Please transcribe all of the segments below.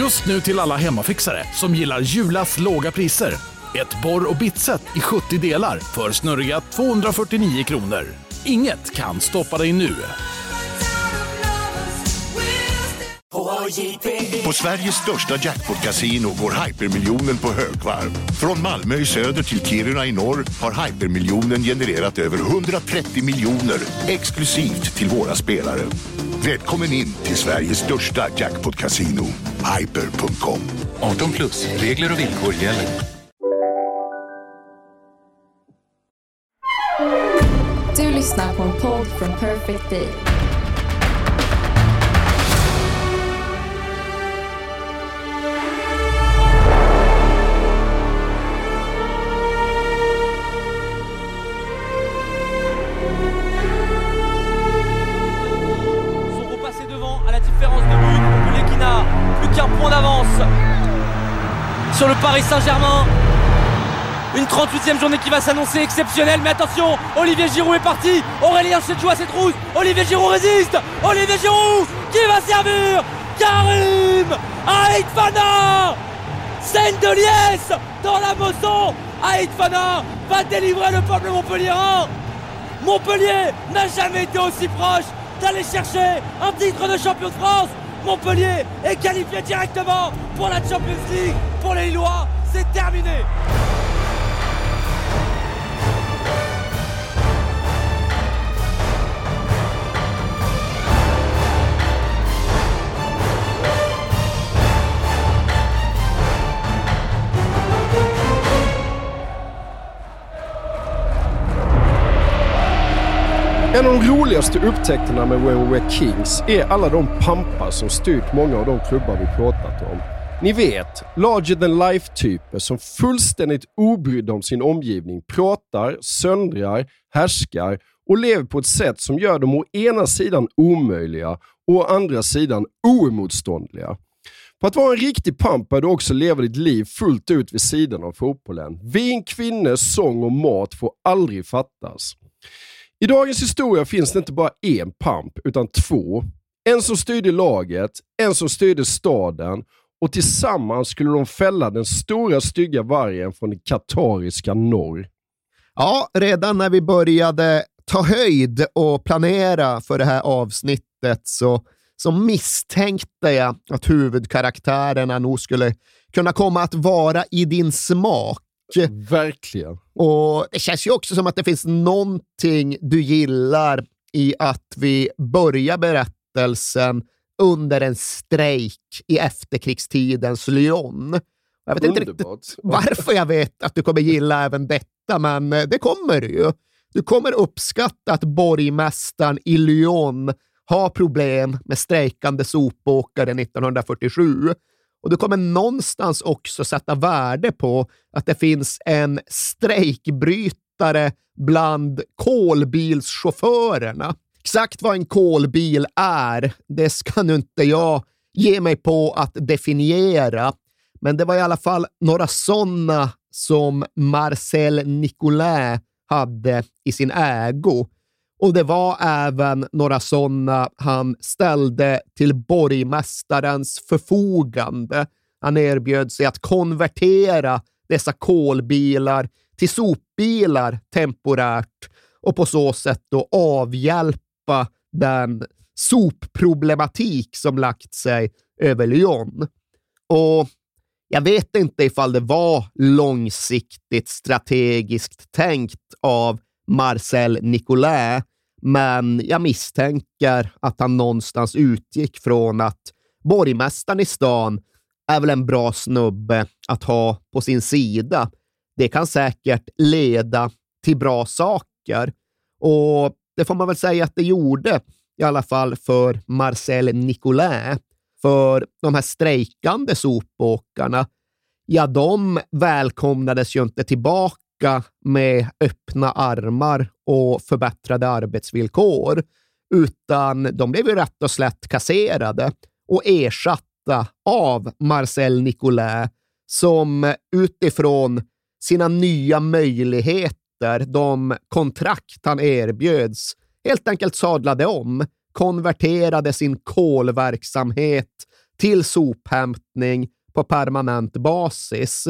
Just nu till alla hemmafixare som gillar Julas låga priser. Ett borr och bitset i 70 delar för snurriga 249 kronor. Inget kan stoppa dig nu. På Sveriges största jackpot-kasino går hypermiljonen på högvarv. Från Malmö i söder till Kiruna i norr har hypermiljonen genererat över 130 miljoner exklusivt till våra spelare. Välkommen in till Sveriges största jackpot-kasino, hyper.com. 18 plus, regler och villkor gäller. Du lyssnar på en podd från Perfect Day. Sur le Paris Saint-Germain. Une 38e journée qui va s'annoncer exceptionnelle, mais attention, Olivier Giroud est parti, Aurélien joue à cette rousse, Olivier Giroud résiste, Olivier Giroud qui va servir, Karim Aïtfana Scène de liesse dans la Mosson, Aïtfana va délivrer le peuple montpelliérain Montpellier n'a jamais été aussi proche d'aller chercher un titre de champion de France. Montpellier est qualifié directement pour la Champions League. Pour les Lillois, c'est terminé. De roligaste upptäckterna med When We Kings är alla de pampar som styrt många av de klubbar vi pratat om. Ni vet, larger than life-typer som fullständigt obrydda om sin omgivning pratar, söndrar, härskar och lever på ett sätt som gör dem å ena sidan omöjliga och å andra sidan oemotståndliga. För att vara en riktig pamp bör du också leva ditt liv fullt ut vid sidan av fotbollen. Vin, kvinnor, sång och mat får aldrig fattas. I dagens historia finns det inte bara en pamp, utan två. En som styrde laget, en som styrde staden och tillsammans skulle de fälla den stora stygga vargen från det katariska norr. Ja, redan när vi började ta höjd och planera för det här avsnittet så, så misstänkte jag att huvudkaraktärerna nog skulle kunna komma att vara i din smak. Verkligen. Och Det känns ju också som att det finns någonting du gillar i att vi börjar berättelsen under en strejk i efterkrigstidens Lyon. Jag vet inte riktigt Underbart. varför jag vet att du kommer gilla även detta, men det kommer du ju. Du kommer uppskatta att borgmästaren i Lyon har problem med strejkande sopåkare 1947. Och du kommer någonstans också sätta värde på att det finns en strejkbrytare bland kolbilschaufförerna. Exakt vad en kolbil är, det ska nu inte jag ge mig på att definiera. Men det var i alla fall några sådana som Marcel Nicolin hade i sin ägo. Och det var även några sådana han ställde till borgmästarens förfogande. Han erbjöd sig att konvertera dessa kolbilar till sopbilar temporärt och på så sätt då avhjälpa den sopproblematik som lagt sig över Lyon. Och jag vet inte ifall det var långsiktigt strategiskt tänkt av Marcel Nicolet men jag misstänker att han någonstans utgick från att borgmästaren i stan är väl en bra snubbe att ha på sin sida. Det kan säkert leda till bra saker och det får man väl säga att det gjorde, i alla fall för Marcel Nicolin. För de här strejkande sopåkarna, ja, de välkomnades ju inte tillbaka med öppna armar och förbättrade arbetsvillkor, utan de blev ju rätt och slätt kasserade och ersatta av Marcel Nicolet, som utifrån sina nya möjligheter, de kontrakt han erbjöds, helt enkelt sadlade om, konverterade sin kolverksamhet till sophämtning på permanent basis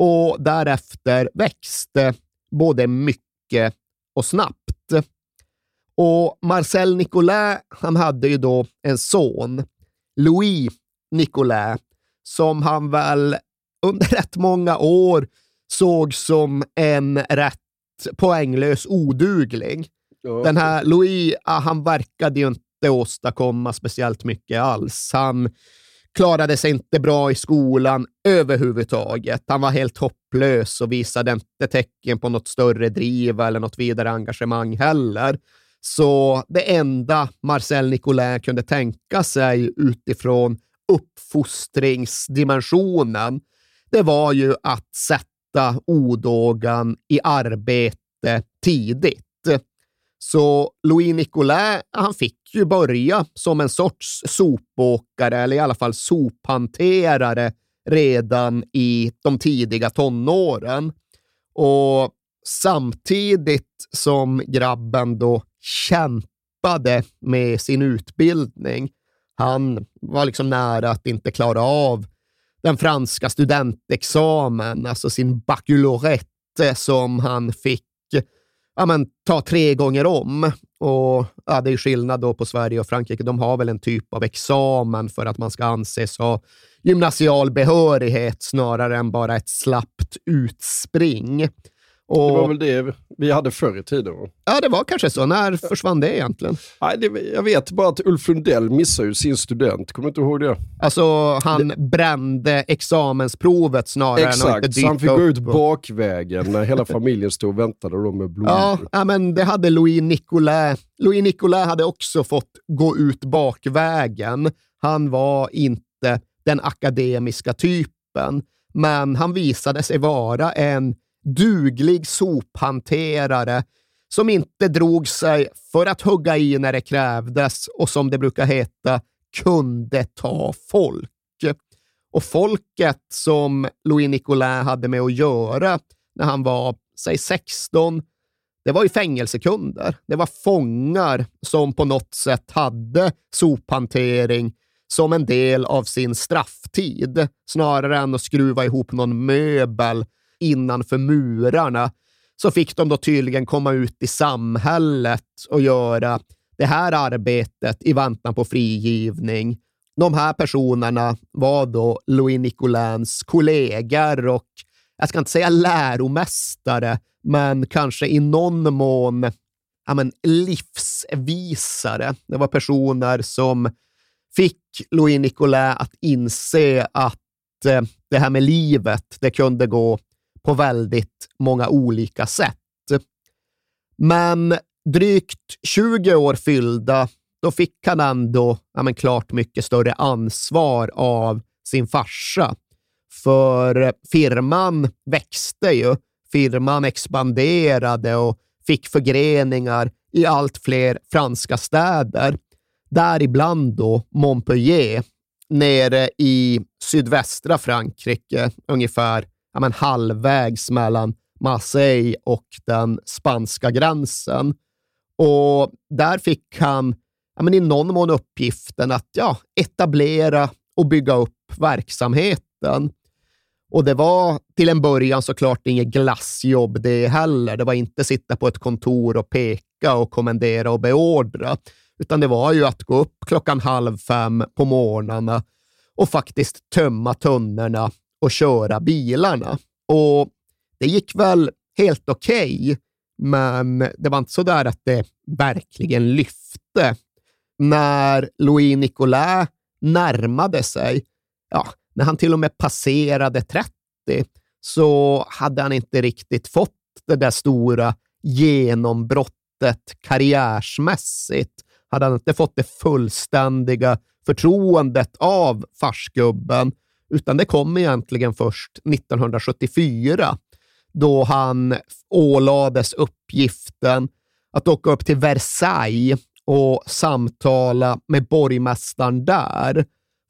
och därefter växte både mycket och snabbt. Och Marcel Nicolas, han hade ju då en son, Louis Nicolas, som han väl under rätt många år såg som en rätt poänglös odugling. Ja. Den här Louis, han verkade ju inte åstadkomma speciellt mycket alls. Han klarade sig inte bra i skolan överhuvudtaget. Han var helt hopplös och visade inte tecken på något större driv eller något vidare engagemang heller. Så det enda Marcel Nicolin kunde tänka sig utifrån uppfostringsdimensionen, det var ju att sätta odågan i arbete tidigt. Så Louis Nicolin, han fick ju börja som en sorts sopåkare, eller i alla fall sophanterare, redan i de tidiga tonåren. Och samtidigt som grabben då kämpade med sin utbildning, han var liksom nära att inte klara av den franska studentexamen, alltså sin baccalaureate som han fick ja, men, ta tre gånger om. Och ja, Det är skillnad då på Sverige och Frankrike. De har väl en typ av examen för att man ska anses ha gymnasial behörighet snarare än bara ett slappt utspring. Och, det var väl det vi hade förr i tiden? Ja, det var kanske så. När försvann det egentligen? Nej, det, jag vet bara att Ulf Lundell missade ju sin student. Kommer inte ihåg det? Alltså, han det... brände examensprovet snarare Exakt, än att inte så han fick gå ut bakvägen när hela familjen stod och väntade då med blommor. Ja, men det hade Louis Nicolas. Louis Nicolas hade också fått gå ut bakvägen. Han var inte den akademiska typen, men han visade sig vara en duglig sophanterare som inte drog sig för att hugga i när det krävdes och som det brukar heta, kunde ta folk. Och folket som Louis Nicolin hade med att göra när han var, säg 16, det var ju fängelsekunder. Det var fångar som på något sätt hade sophantering som en del av sin strafftid, snarare än att skruva ihop någon möbel innanför murarna, så fick de då tydligen komma ut i samhället och göra det här arbetet i väntan på frigivning. De här personerna var då Louis Nicolins kollegor och jag ska inte säga läromästare, men kanske i någon mån ja, men, livsvisare. Det var personer som fick Louis Nicolin att inse att eh, det här med livet, det kunde gå på väldigt många olika sätt. Men drygt 20 år fyllda, då fick han ändå ja, men klart mycket större ansvar av sin farsa. För firman växte ju. Firman expanderade och fick förgreningar i allt fler franska städer. Däribland då Montpellier, nere i sydvästra Frankrike, ungefär ja, men halvvägs mellan Marseille och den spanska gränsen. Och där fick han ja, men i någon mån uppgiften att ja, etablera och bygga upp verksamheten. Och det var till en början såklart inget glassjobb det heller. Det var inte sitta på ett kontor och peka och kommendera och beordra, utan det var ju att gå upp klockan halv fem på morgnarna och faktiskt tömma tunnorna och köra bilarna. Och det gick väl helt okej, okay, men det var inte så där att det verkligen lyfte. När Louis Nicolas närmade sig, ja, när han till och med passerade 30, så hade han inte riktigt fått det där stora genombrottet karriärsmässigt. Hade han inte fått det fullständiga förtroendet av farsgubben utan det kom egentligen först 1974 då han ålades uppgiften att åka upp till Versailles och samtala med borgmästaren där.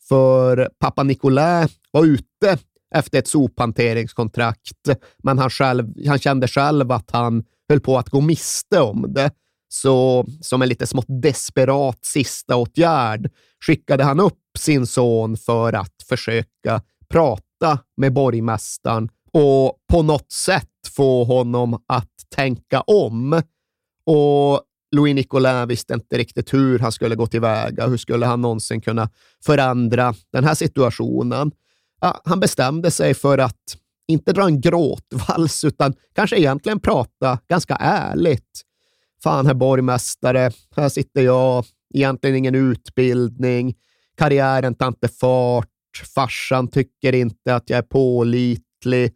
För pappa Nicolas var ute efter ett sophanteringskontrakt, men han, själv, han kände själv att han höll på att gå miste om det. Så som en lite smått desperat sista åtgärd skickade han upp sin son för att försöka prata med borgmästaren och på något sätt få honom att tänka om. Och Louis Nicolin visste inte riktigt hur han skulle gå tillväga. Hur skulle han någonsin kunna förändra den här situationen? Ja, han bestämde sig för att inte dra en gråtvals, utan kanske egentligen prata ganska ärligt. Fan, herr borgmästare, här sitter jag, egentligen ingen utbildning, karriären tar inte fart, farsan tycker inte att jag är pålitlig.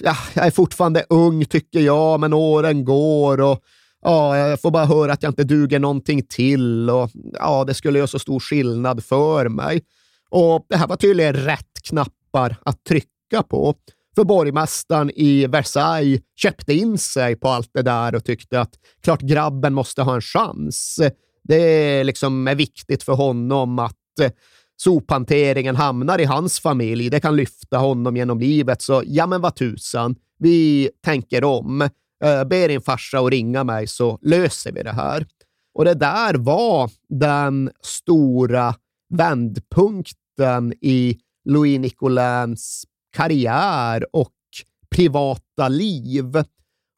Ja, jag är fortfarande ung, tycker jag, men åren går och ja, jag får bara höra att jag inte duger någonting till och ja, det skulle göra så stor skillnad för mig. Och det här var tydligen rätt knappar att trycka på. För borgmästaren i Versailles köpte in sig på allt det där och tyckte att klart grabben måste ha en chans. Det liksom är viktigt för honom att eh, sophanteringen hamnar i hans familj. Det kan lyfta honom genom livet. Så ja, men vad tusan. Vi tänker om. Eh, Be din farsa att ringa mig så löser vi det här. Och det där var den stora vändpunkten i Louis Nicolins karriär och privata liv.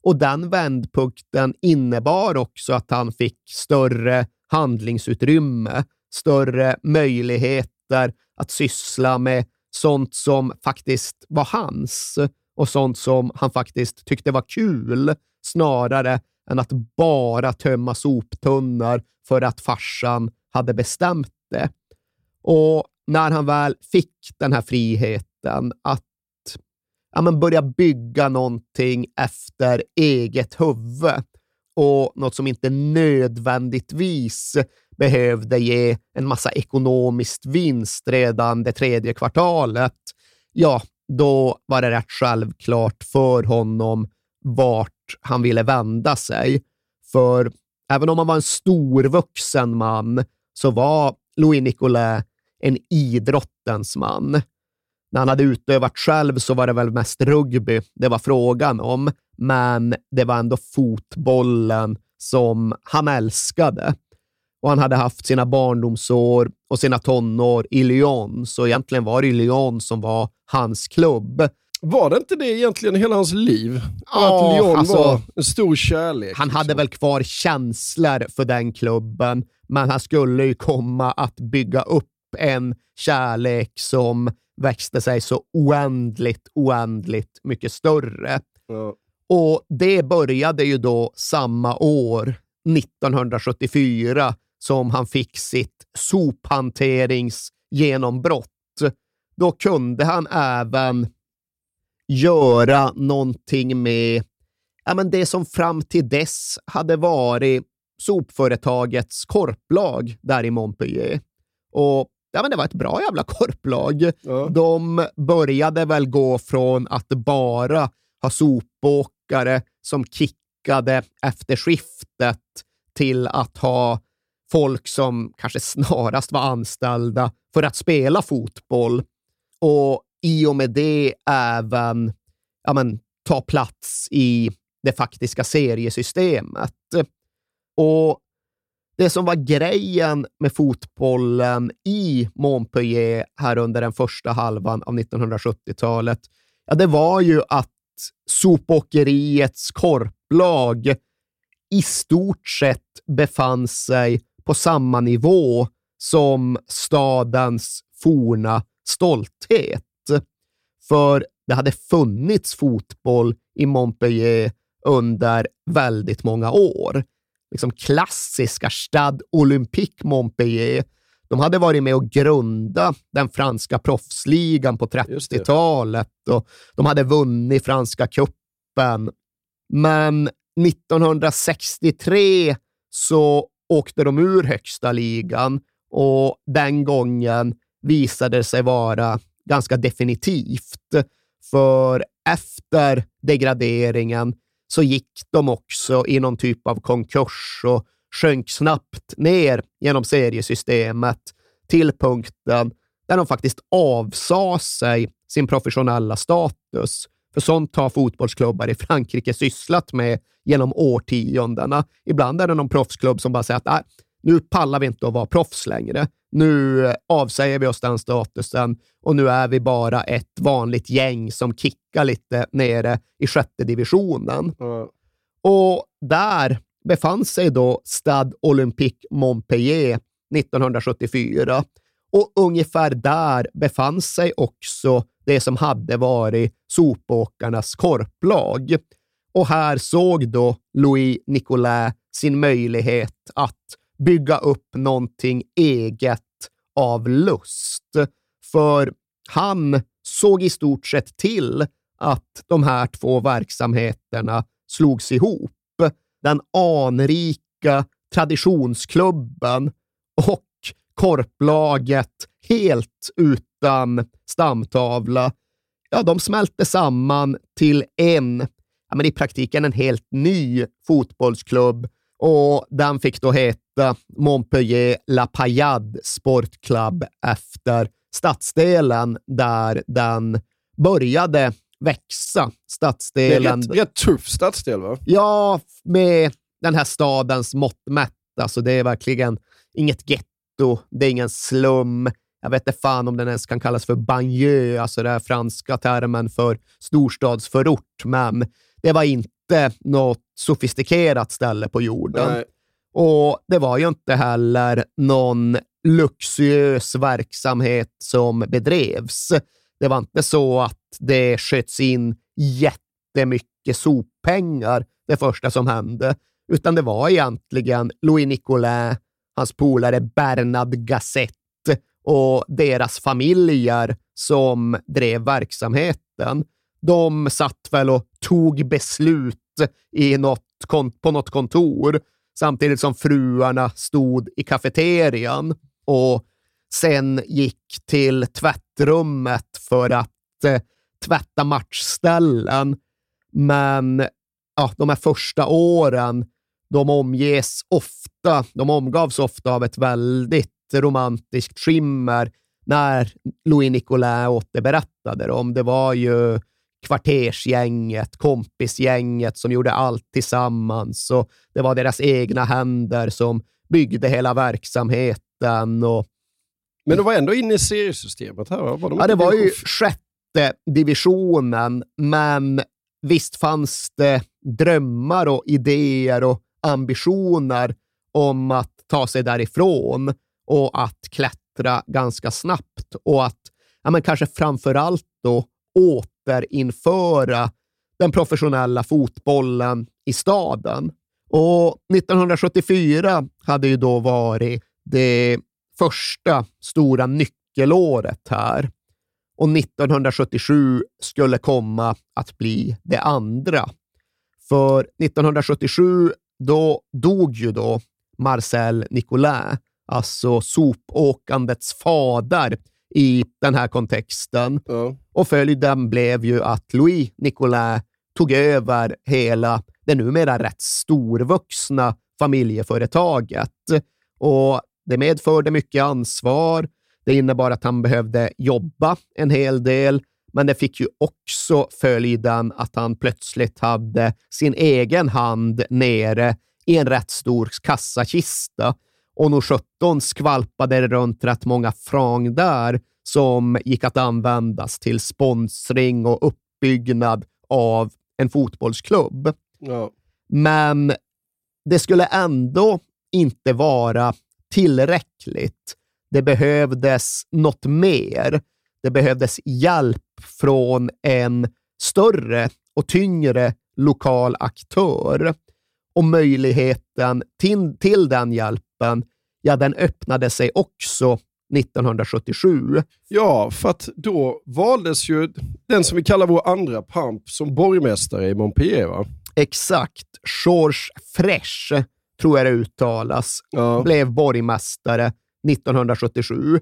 Och den vändpunkten innebar också att han fick större handlingsutrymme, större möjligheter att syssla med sånt som faktiskt var hans och sånt som han faktiskt tyckte var kul, snarare än att bara tömma soptunnor för att farsan hade bestämt det. Och när han väl fick den här friheten att ja, men börja bygga någonting efter eget huvud och något som inte nödvändigtvis behövde ge en massa ekonomisk vinst redan det tredje kvartalet, ja, då var det rätt självklart för honom vart han ville vända sig. För även om han var en storvuxen man så var Louis Nicolet en idrottens man. När han hade utövat själv så var det väl mest rugby det var frågan om, men det var ändå fotbollen som han älskade. Och han hade haft sina barndomsår och sina tonår i Lyon, så egentligen var det Lyon som var hans klubb. Var det inte det egentligen hela hans liv? Ja, att Lyon alltså, var en stor kärlek? Han hade liksom. väl kvar känslor för den klubben, men han skulle ju komma att bygga upp en kärlek som växte sig så oändligt, oändligt mycket större. Ja. Och det började ju då samma år, 1974, som han fick sitt sophanteringsgenombrott. Då kunde han även göra någonting med ja, men det som fram till dess hade varit sopföretagets korplag där i Montpellier. Och ja, men det var ett bra jävla korplag. Ja. De började väl gå från att bara ha sopåkare som kickade efter skiftet till att ha folk som kanske snarast var anställda för att spela fotboll och i och med det även ja, men, ta plats i det faktiska seriesystemet. Och det som var grejen med fotbollen i Montpellier här under den första halvan av 1970-talet, ja, det var ju att sopåkeriets korplag i stort sett befann sig på samma nivå som stadens forna stolthet. För det hade funnits fotboll i Montpellier under väldigt många år. Liksom klassiska Stade Olympique Montpellier. De hade varit med och grundat den franska proffsligan på Just det. 30-talet och de hade vunnit franska cupen. Men 1963 så åkte de ur högsta ligan och den gången visade det sig vara ganska definitivt. För efter degraderingen så gick de också i någon typ av konkurs och sjönk snabbt ner genom seriesystemet till punkten där de faktiskt avsade sig sin professionella status. För sånt har fotbollsklubbar i Frankrike sysslat med genom årtiondena. Ibland är det någon proffsklubb som bara säger att äh, nu pallar vi inte att vara proffs längre. Nu avsäger vi oss den statusen och nu är vi bara ett vanligt gäng som kickar lite nere i sjätte divisionen. Ja. Och där befann sig då Stade Olympique Montpellier 1974. Och ungefär där befann sig också det som hade varit sopåkarnas korplag. Och här såg då Louis Nicolas sin möjlighet att bygga upp någonting eget av lust. För han såg i stort sett till att de här två verksamheterna slogs ihop. Den anrika traditionsklubben och korplaget helt utan stamtavla. Ja, de smälte samman till en, ja, men i praktiken en helt ny fotbollsklubb och den fick då heta Montpellier La Paillade Sport Club efter stadsdelen där den började växa. Det är Stadsdelen... rätt, rätt tuff stadsdel, va? Ja, med den här stadens mått mätt. Alltså det är verkligen inget getto, det är ingen slum. Jag vet inte fan om den ens kan kallas för banlieue, alltså den franska termen för storstadsförort, men det var inte något sofistikerat ställe på jorden. Nej. Och det var ju inte heller någon luxuös verksamhet som bedrevs. Det var inte så att det sköts in jättemycket soppengar det första som hände, utan det var egentligen Louis Nicolas, hans polare Bernard Gassette och deras familjer som drev verksamheten. De satt väl och tog beslut i något på något kontor samtidigt som fruarna stod i kafeterian och sen gick till tvättrummet för att eh, tvätta matchställen. Men ja, de här första åren, de omges ofta, de omgavs ofta av ett väldigt romantiskt skimmer när Louis Nicolin återberättade dem. Det var ju kvartersgänget, kompisgänget som gjorde allt tillsammans och det var deras egna händer som byggde hela verksamheten. Och, Men de var ändå inne i seriesystemet här, va? Var de ja, det var ju sjätte divisionen, men visst fanns det drömmar och idéer och ambitioner om att ta sig därifrån och att klättra ganska snabbt och att ja, men kanske framför allt då återinföra den professionella fotbollen i staden. Och 1974 hade ju då varit det första stora nyckelåret här och 1977 skulle komma att bli det andra. För 1977, då dog ju då Marcel Nicolin, alltså sopåkandets fader i den här kontexten. Ja. Och följden blev ju att Louis Nicolas tog över hela det numera rätt storvuxna familjeföretaget. Och det medförde mycket ansvar. Det innebar att han behövde jobba en hel del, men det fick ju också följden att han plötsligt hade sin egen hand nere i en rätt stor kassakista. Och nog 17 skvalpade det runt rätt många franc där som gick att användas till sponsring och uppbyggnad av en fotbollsklubb. Ja. Men det skulle ändå inte vara tillräckligt. Det behövdes något mer. Det behövdes hjälp från en större och tyngre lokal aktör. Och möjligheten till, till den hjälpen, ja, den öppnade sig också 1977. ja, för att då valdes ju den som vi kallar vår andra pamp som borgmästare i Montpellier, va? Exakt. Georges Fresh, tror jag det uttalas, Ja. blev borgmästare 1977.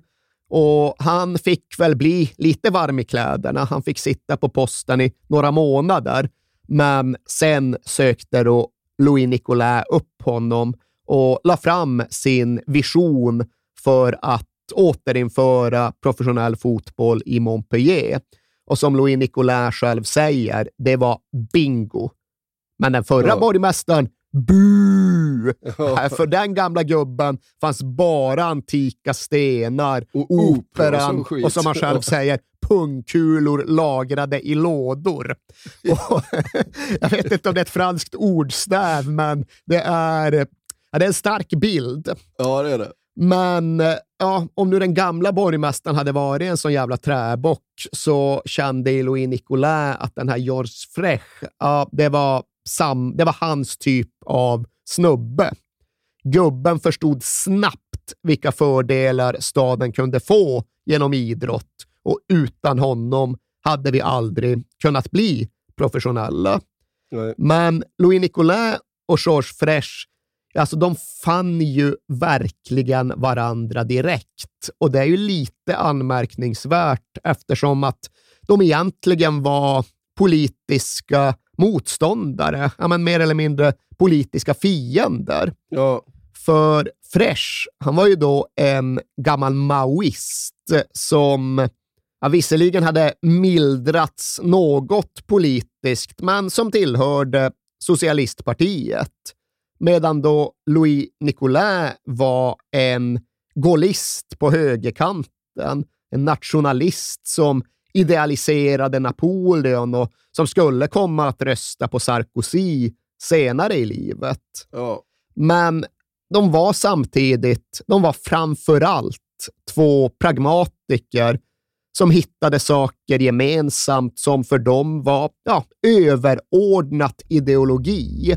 Och han fick väl bli lite varm i kläderna. Han fick sitta på posten i några månader, men sen sökte då Louis Nicolas upp honom och la fram sin vision för att återinföra professionell fotboll i Montpellier. Och som Louis Nicolin själv säger, det var bingo. Men den förra Ja. borgmästaren, bu! Ja. För den gamla gubben fanns bara antika stenar, Och opera och operan skit. och som han själv Ja. säger, pungkulor lagrade i lådor. Och, jag vet inte om det är ett franskt ordstäv, men det är, ja, det är en stark bild. Ja, det är det. Men eh, ja, om nu den gamla borgmästaren hade varit en sån jävla träbock så kände Louis Nicolin att den här Georges Frech, ja, det, var sam, det var hans typ av snubbe. Gubben förstod snabbt vilka fördelar staden kunde få genom idrott och utan honom hade vi aldrig kunnat bli professionella. Nej. Men Louis Nicolin och Georges Frech, alltså de fann ju verkligen varandra direkt. Och det är ju lite anmärkningsvärt eftersom att de egentligen var politiska motståndare, ja, men mer eller mindre politiska fiender. Ja, För Fresh, han var ju då en gammal maoist som ja, visserligen hade mildrats något politiskt, men som tillhörde socialistpartiet. Medan då Louis Nicolin var en gaullist på högerkanten, en nationalist som idealiserade Napoleon och som skulle komma att rösta på Sarkozy senare i livet. ja. Men de var samtidigt, de var framför allt två pragmatiker som hittade saker gemensamt som för dem var ja, överordnat ideologi.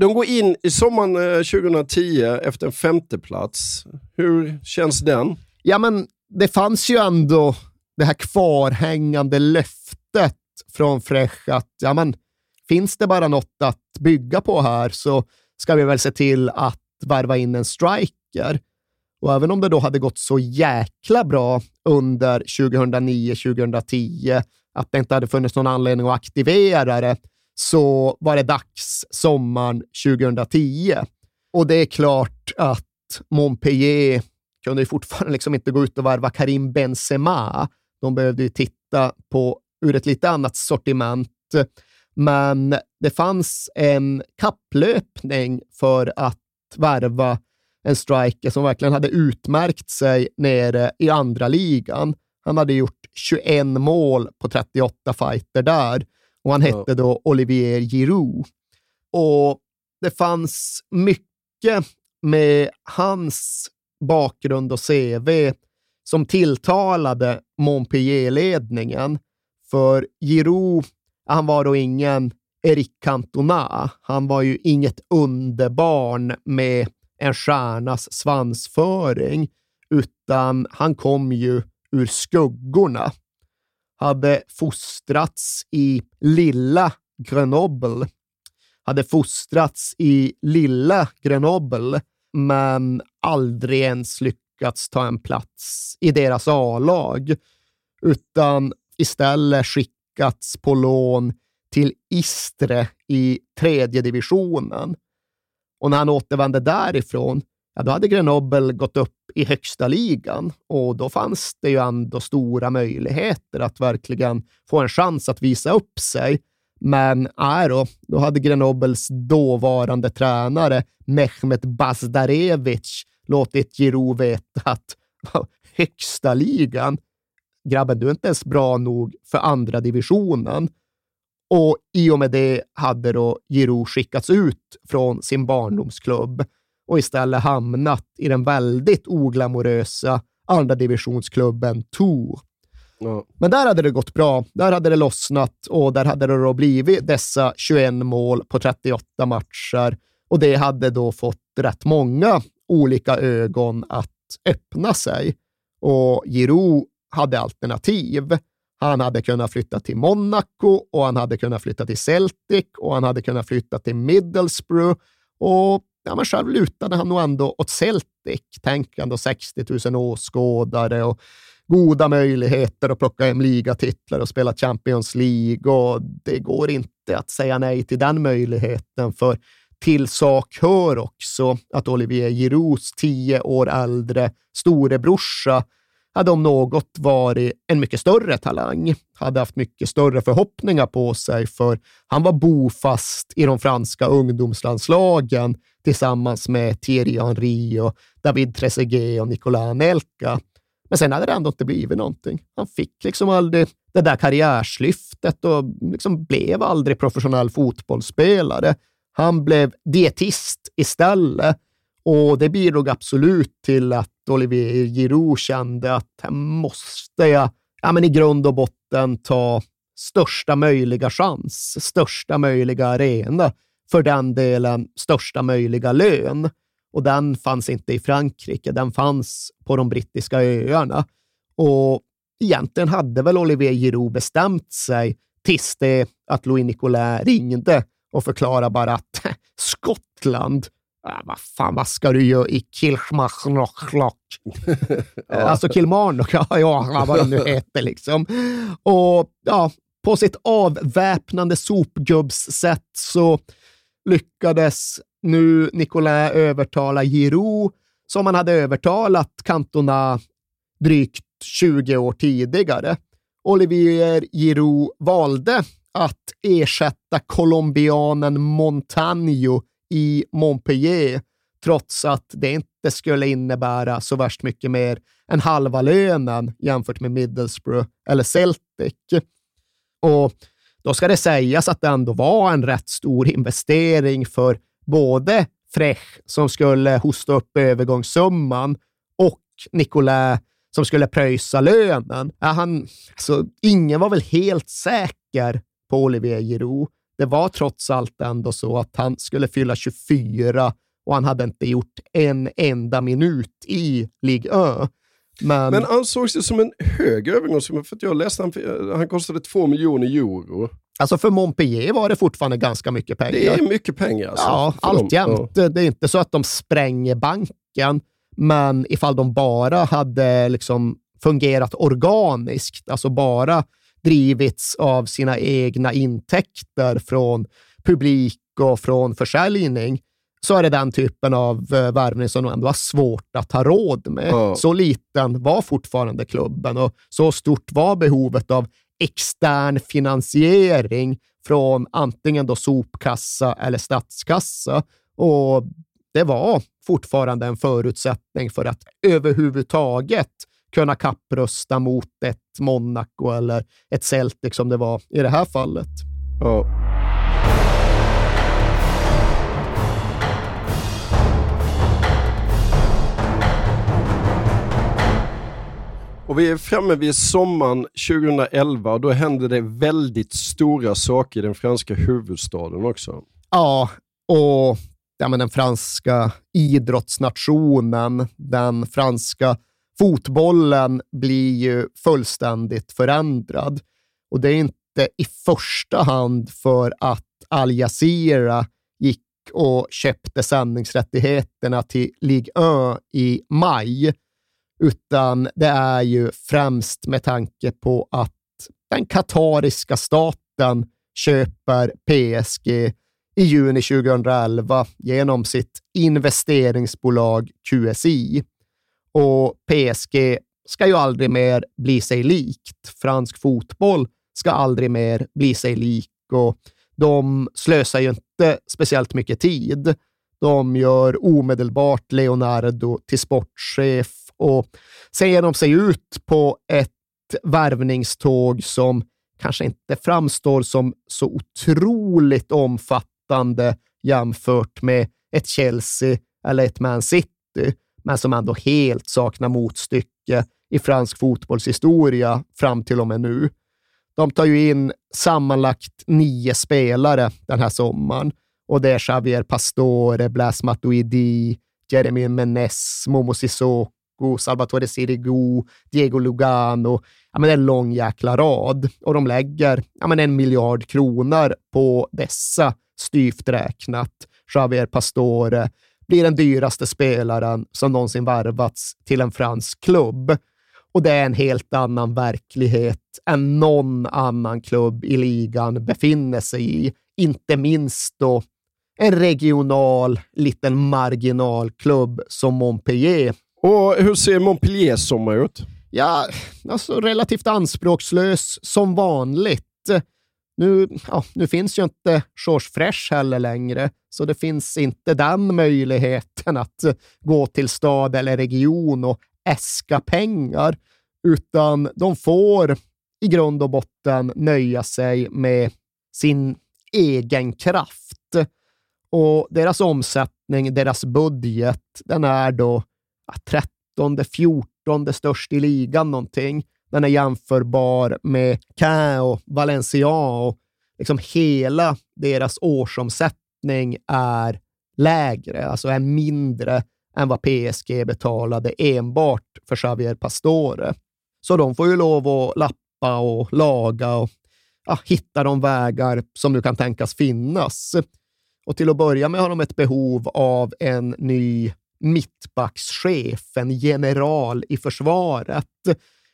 De går in i sommaren eh, 2010 efter en femteplats. Hur känns den? Ja, men det fanns ju ändå det här kvarhängande löftet från Frech att ja, men, finns det bara något att bygga på här så ska vi väl se till att värva in en striker. Och även om det då hade gått så jäkla bra under 2009-2010 att det inte hade funnits någon anledning att aktivera det, så var det dags sommaren 2010. Och det är klart att Montpellier kunde ju fortfarande liksom inte gå ut och varva Karim Benzema. De behövde ju titta på ur ett lite annat sortiment. Men det fanns en kapplöpning för att värva en striker som verkligen hade utmärkt sig nere i andra ligan. Han hade gjort 21 mål på 38 fighter där och han hette då Olivier Giroud. Och det fanns mycket med hans bakgrund och CV som tilltalade Montpellier-ledningen. För Giroud, han var då ingen Eric Cantona. Han var ju inget underbarn med en stjärnas svansföring, utan han kom ju ur skuggorna. Hade fostrats i lilla Grenoble. Hade fostrats i lilla Grenoble, men aldrig ens lyckats ta en plats i deras A-lag, utan istället skickats på lån till Istre i tredje divisionen. Och när han återvände därifrån, ja, då hade Grenoble gått upp i högsta ligan och då fanns det ju ändå stora möjligheter att verkligen få en chans att visa upp sig. Men nej då, då hade Grenobles dåvarande tränare Mehmet Bazdarevic låtit Giroud veta att högsta ligan, grabben, du är inte ens bra nog för andra divisionen. Och i och med det hade då Giroud skickats ut från sin barndomsklubb och istället hamnat i den väldigt oglamorösa andra divisionsklubben Tour. Ja. Men där hade det gått bra. Där hade det lossnat och där hade det då blivit dessa 21 mål på 38 matcher och det hade då fått rätt många olika ögon att öppna sig. Och Giroud hade alternativ. Han hade kunnat flytta till Monaco och han hade kunnat flytta till Celtic och han hade kunnat flytta till Middlesbrough. Och ja, men själv lutade han nog ändå åt Celtic-tänkande 60 000 åskådare och goda möjligheter att plocka hem ligatitlar och spela Champions League. Och det går inte att säga nej till den möjligheten, för till sak hör också att Olivier Girouds tio år äldre storebrorsa hade om något varit en mycket större talang, hade haft mycket större förhoppningar på sig, för han var bofast i de franska ungdomslandslagen tillsammans med Thierry Henry och David Trezeguet och Nicolas Anelka. Men sen hade det ändå inte blivit någonting. Han fick liksom aldrig det där karriärslyftet och liksom blev aldrig professionell fotbollsspelare. Han blev dietist istället och det bidrog absolut till att Olivier Giroud kände att här måste jag ja, men i grund och botten ta största möjliga chans, största möjliga arena, för den delen största möjliga lön. Och den fanns inte i Frankrike, den fanns på de brittiska öarna. Och egentligen hade väl Olivier Giroud bestämt sig tills det att Louis Nicolas ringde och förklarade bara att Skottland, Ah, vad fan, vad ska du göra i Kilchmachnochlock? Alltså Kilmarnock, ja, ja, vad de nu heter liksom. Och ja, på sitt avväpnande sopgubbssätt så lyckades nu Nicolas övertala Giroud, som han hade övertalat Cantona drygt 20 år tidigare. Olivier Giroud valde att ersätta colombianen Montaño i Montpellier, trots att det inte skulle innebära så värst mycket mer än halva lönen jämfört med Middlesbrough eller Celtic. Och då ska det sägas att det ändå var en rätt stor investering för både Frech, som skulle hosta upp övergångssumman, och Nicolas, som skulle pröjsa lönen. Ja, han, alltså, ingen var väl helt säker på Olivier Giroud det var trots allt ändå så att han skulle fylla 24 och han hade inte gjort en enda minut i Ligue 1. Men, Men ansågs det som en hög övergångssumma? För att jag läste han, han kostade 2 miljoner euro. Alltså för Montpellier var det fortfarande ganska mycket pengar. Det är mycket pengar. Alltså, ja, alltjämt. Ja. Det är inte så att de spränger banken, men ifall de bara hade liksom fungerat organiskt, alltså bara drivits av sina egna intäkter från publik och från försäljning, så är det den typen av eh, värvning som ändå har svårt att ha råd med. Ja. Så liten var fortfarande klubben och så stort var behovet av extern finansiering från antingen då sopkassa eller statskassa. Och det var fortfarande en förutsättning för att överhuvudtaget kunna kapprösta mot ett Monaco eller ett Celtic som det var i det här fallet. Ja. Och vi är framme vid sommaren 2011 och då händer det väldigt stora saker i den franska huvudstaden också. Ja, och ja, men den franska idrottsnationen, den franska fotbollen blir ju fullständigt förändrad. Och det är inte i första hand för att Al Jazeera gick och köpte sändningsrättigheterna till Ligue 1 i maj, utan det är ju främst med tanke på att den katariska staten köper PSG i juni 2011 genom sitt investeringsbolag QSI. Och PSG ska ju aldrig mer bli sig likt. Fransk fotboll ska aldrig mer bli sig lik och de slösar ju inte speciellt mycket tid. De gör omedelbart Leonardo till sportchef och sen ger de sig ut på ett värvningståg som kanske inte framstår som så otroligt omfattande jämfört med ett Chelsea eller ett Man City, men som ändå helt saknar motstycke i fransk fotbollshistoria fram till och med nu. De tar ju in sammanlagt nio spelare den här sommaren och det är Javier Pastore, Blas Matuidi, Jeremy Menes, Momo Sissoko, Salvatore Sirigu, Diego Lugano. Ja, men det är en lång jäkla rad och de lägger ja, men en miljard kronor på dessa styvt räknat. Javier Pastore blir den dyraste spelaren som någonsin värvats till en fransk klubb. Och det är en helt annan verklighet än någon annan klubb i ligan befinner sig i. Inte minst då en regional, liten marginalklubb som Montpellier. Och hur ser Montpelliers sommar ut? Ja, alltså relativt anspråkslös som vanligt. Nu, ja, nu finns ju inte George Fresh heller längre, så det finns inte den möjligheten att gå till stad eller region och äska pengar, utan de får i grund och botten nöja sig med sin egen kraft. Och deras omsättning, deras budget, den är då 13, 14 störst i ligan någonting. Den är jämförbar med Caen och Valencia och liksom hela deras årsomsättning är lägre, alltså är mindre än vad PSG betalade enbart för Xavier Pastore. Så de får ju lov att lappa och laga och ja, hitta de vägar som nu kan tänkas finnas. Och till att börja med har de ett behov av en ny mittbackschef, en general i försvaret.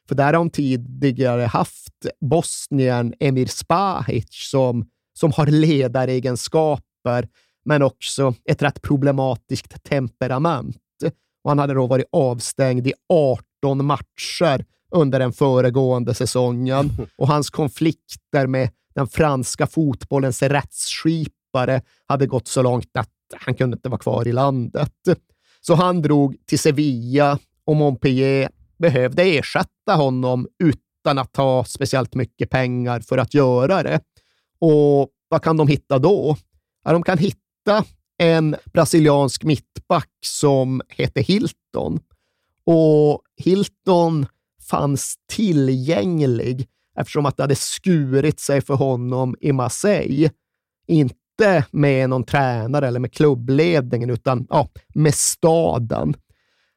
För där har de tidigare haft Bosnien Emir Spahic som, som har ledaregenskaper, men också ett rätt problematiskt temperament. Och han hade då varit avstängd i 18 matcher under den föregående säsongen och hans konflikter med den franska fotbollens rättsskipare hade gått så långt att han kunde inte vara kvar i landet. Så han drog till Sevilla och Montpellier behövde ersätta honom utan att ta speciellt mycket pengar för att göra det. Och vad kan de hitta då? Ja, de kan hitta en brasiliansk mittback som heter Hilton. Och Hilton fanns tillgänglig eftersom att det hade skurit sig för honom i Marseille. Inte med någon tränare eller med klubbledningen, utan ja, med staden.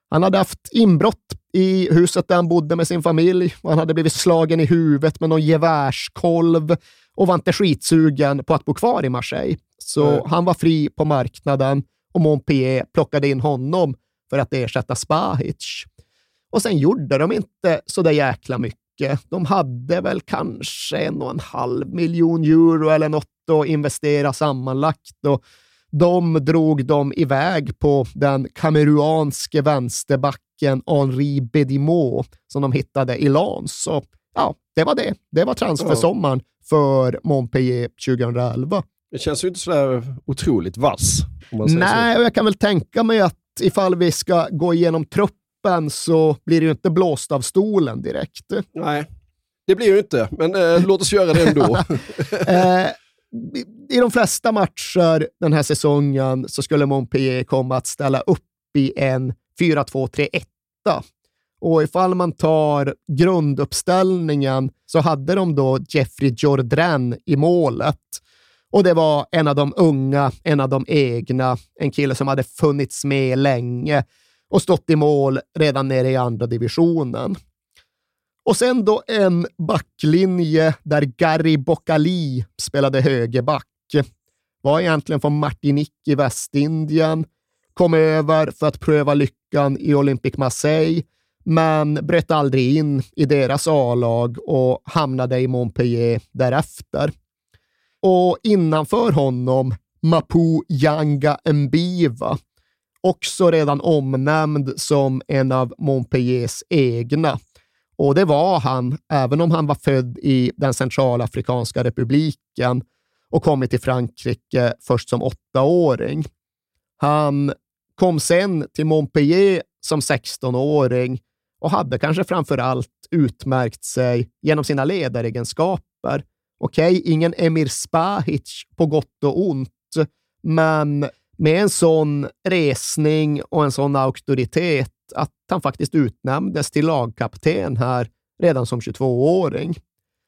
Han hade haft inbrott i huset där han bodde med sin familj och han hade blivit slagen i huvudet med någon gevärskolv och var inte skitsugen på att bo kvar i Marseille. Så mm. han var fri på marknaden och Montpellier plockade in honom för att ersätta Spahic. Och sen gjorde de inte så där jäkla mycket. De hade väl kanske en och en halv miljon euro eller något att investera sammanlagt och de drog dem iväg på den kameruanske vänsterbacken Henri Bedimo som de hittade i Lans. Och, ja, det var det. Det var transfersommaren för Montpellier 2011. Det känns ju inte sådär otroligt vass. Nej, och jag kan väl tänka mig att ifall vi ska gå igenom truppen så blir det ju inte blåst av stolen direkt. Nej, det blir ju inte, men eh, låt oss göra det ändå. eh, I de flesta matcher den här säsongen så skulle Montpellier komma att ställa upp i en 4-2-3-1. Och ifall man tar grunduppställningen så hade de då Jeffrey Jourdain i målet. Och det var en av de unga, en av de egna, en kille som hade funnits med länge och stått i mål redan nere i andra divisionen. Och sen då en backlinje där Gary Bocali spelade högerback. Var egentligen från Martinique i Västindien, kom över för att pröva lyckan i Olympique Marseille, men bröt aldrig in i deras A-lag och hamnade i Montpellier därefter. Och innanför honom Mapu Yanga Mbiva, också redan omnämnd som en av Montpelliers egna. Och det var han, även om han var född i den centralafrikanska republiken och kommit till Frankrike först som åttaåring. Han kom sen till Montpellier som 16-åring och hade kanske framför allt utmärkt sig genom sina ledaregenskaper. Okej, okay, ingen Emir Spahic på gott och ont, men med en sån resning och en sån auktoritet att han faktiskt utnämndes till lagkapten här redan som 22-åring.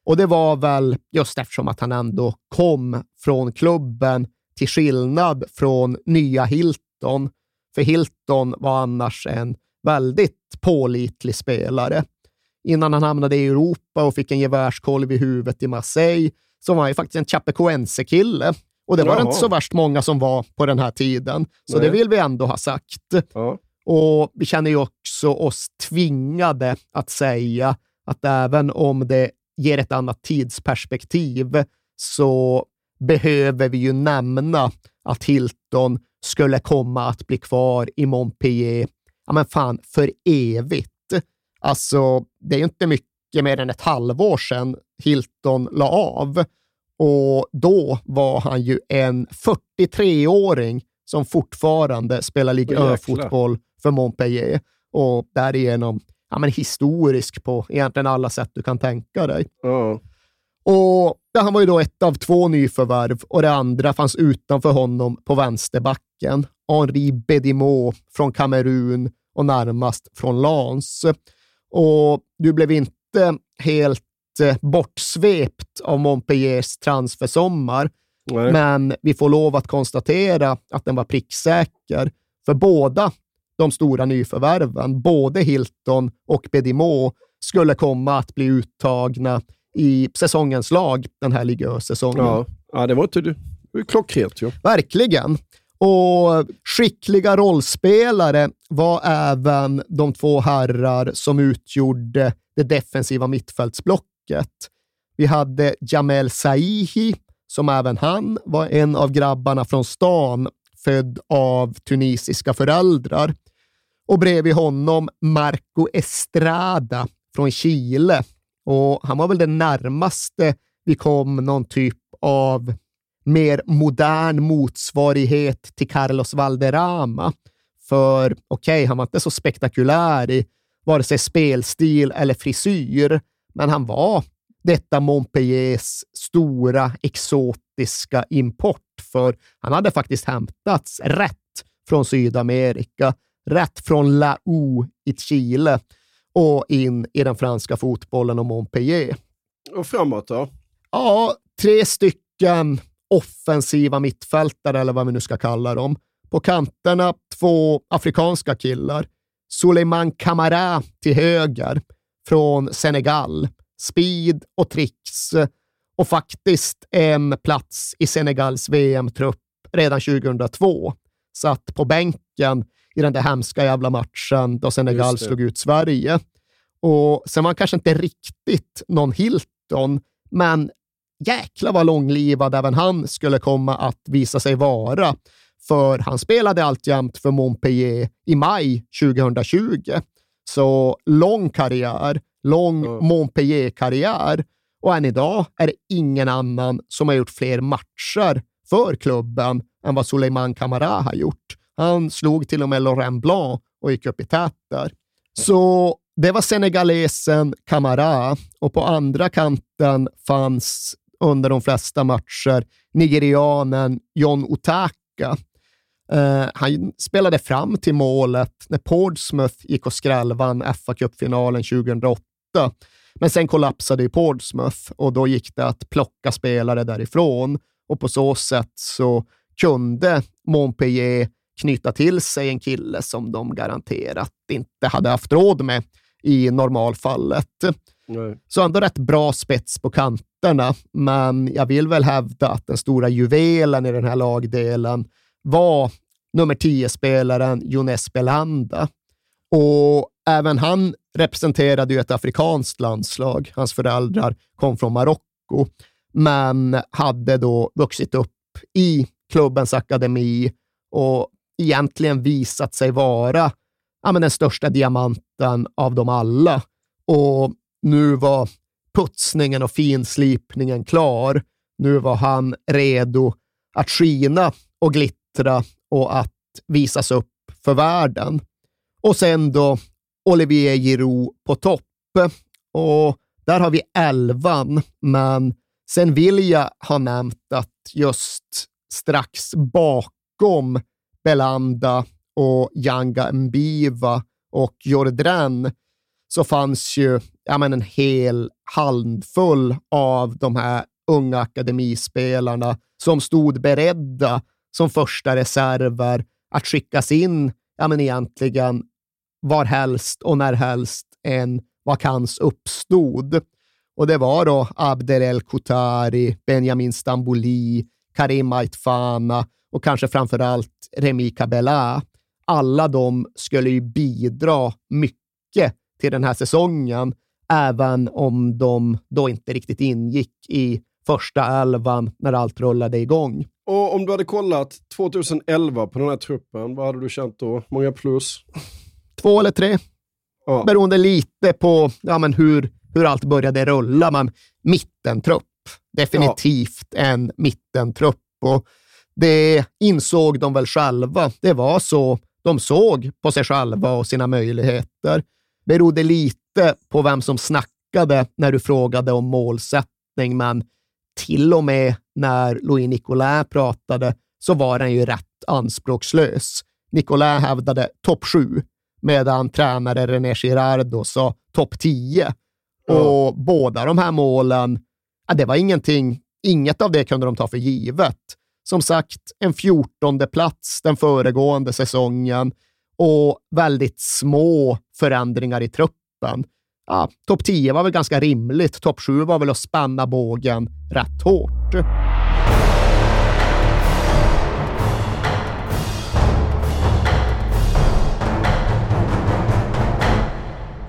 Och det var väl just eftersom att han ändå kom från klubben till skillnad från nya Hilton. För Hilton var annars en väldigt pålitlig spelare. Innan han hamnade i Europa och fick en gevärskolv i huvudet i Marseille så var han ju faktiskt en Chapecoense-kille. Och det var det inte så värst många som var på den här tiden. Så Nej. det vill vi ändå ha sagt. Ja. Och vi känner ju också oss tvingade att säga att även om det ger ett annat tidsperspektiv så behöver vi ju nämna att Hilton skulle komma att bli kvar i Montpellier, ja men fan, för evigt. Alltså, det är ju inte mycket mer än ett halvår sedan Hilton la av och då var han ju en 43-åring som fortfarande spelar Ligue 1-fotboll för Montpellier och därigenom ja, men historisk på egentligen alla sätt du kan tänka dig. Mm. Och ja, Han var ju då ett av två nyförvärv och det andra fanns utanför honom på vänsterbacken. Henri Bedimo från Kamerun och närmast från Lans. Och du blev inte helt eh, bortsvept av Montpelliers transfersommar, Nej. men vi får lov att konstatera att den var pricksäker. För båda de stora nyförvärven, både Hilton och Bedimo, skulle komma att bli uttagna i säsongens lag den här ligasäsongen. Ja. ja, det var inte klockrent ju. Verkligen. Och skickliga rollspelare var även de två herrar som utgjorde det defensiva mittfältsblocket. Vi hade Jamel Saihi, som även han var en av grabbarna från stan, född av tunisiska föräldrar. Och bredvid honom Marco Estrada från Chile. Och han var väl det närmaste vi kom någon typ av mer modern motsvarighet till Carlos Valderrama. För okej, okay, han var inte så spektakulär i vare sig spelstil eller frisyr, men han var detta Montpelliers stora exotiska import, för han hade faktiskt hämtats rätt från Sydamerika, rätt från La U i Chile och in i den franska fotbollen och Montpellier. Och framåt då? Ja, tre stycken offensiva mittfältare, eller vad vi nu ska kalla dem. På kanterna två afrikanska killar. Suleiman Camara till höger från Senegal. Speed och tricks och faktiskt en plats i Senegals VM-trupp redan 2002. Satt på bänken i den där hemska jävla matchen då Senegal slog ut Sverige. Och sen var han kanske inte riktigt någon Hilton, men jäkla vad långlivad även han skulle komma att visa sig vara. För han spelade alltjämt för Montpellier i maj 2020. Så lång karriär, lång Ja. Montpellier-karriär och än idag är det ingen annan som har gjort fler matcher för klubben än vad Suleiman Camara har gjort. Han slog till och med Laurent Blanc och gick upp i tät där. Så det var senegalesen Camara och på andra kanten fanns under de flesta matcher nigerianen John Otaka. Eh, han spelade fram till målet när Portsmouth gick och skrällvann FA-cupfinalen 2008. Men sen kollapsade ju Portsmouth och då gick det att plocka spelare därifrån och på så sätt så kunde Montpellier knyta till sig en kille som de garanterat inte hade haft råd med i normalfallet. Nej. Så ändå rätt bra spets på kanterna, men jag vill väl hävda att den stora juvelen i den här lagdelen var nummer 10-spelaren Younes Belanda. Och även han representerade ju ett afrikanskt landslag. Hans föräldrar kom från Marocko, men hade då vuxit upp i klubbens akademi och egentligen visat sig vara ja, men den största diamanten av dem alla. Och nu var putsningen och finslipningen klar. Nu var han redo att skina och glittra och att visas upp för världen. Och sen då Olivier Giroud på topp. Och där har vi elvan, men sen vill jag ha nämnt att just strax bakom Belanda och Yanga Mbiva och Jordren så fanns ju ja, men en hel handfull av de här unga akademispelarna som stod beredda som första reserver att skickas in ja, men egentligen varhelst och närhelst en vakans uppstod. Och det var då Abder El Koutari, Benjamin Stambouli, Karim Aitfana och kanske framför allt Remi Kabela. Alla de skulle ju bidra mycket till den här säsongen, även om de då inte riktigt ingick i första elvan när allt rullade igång. Och om du hade kollat 2011 på den här truppen, vad hade du känt då? Många plus? Två eller tre, Ja. beroende lite på ja, men hur, hur allt började rulla. Men mittentrupp, definitivt en mittentrupp. Och det insåg de väl själva. Det var så de såg på sig själva och sina möjligheter. Berodde lite på vem som snackade när du frågade om målsättning, men till och med när Louis Nicolin pratade så var den ju rätt anspråkslös. Nicolin hävdade topp sju, medan tränare René Girardo sa topp 10. Och båda de här målen, ja, det var ingenting, inget av det kunde de ta för givet. Som sagt, en fjortonde plats den föregående säsongen och väldigt små förändringar i truppen. Ja, topp 10 var väl ganska rimligt. Topp 7 var väl att spänna bågen rätt hårt.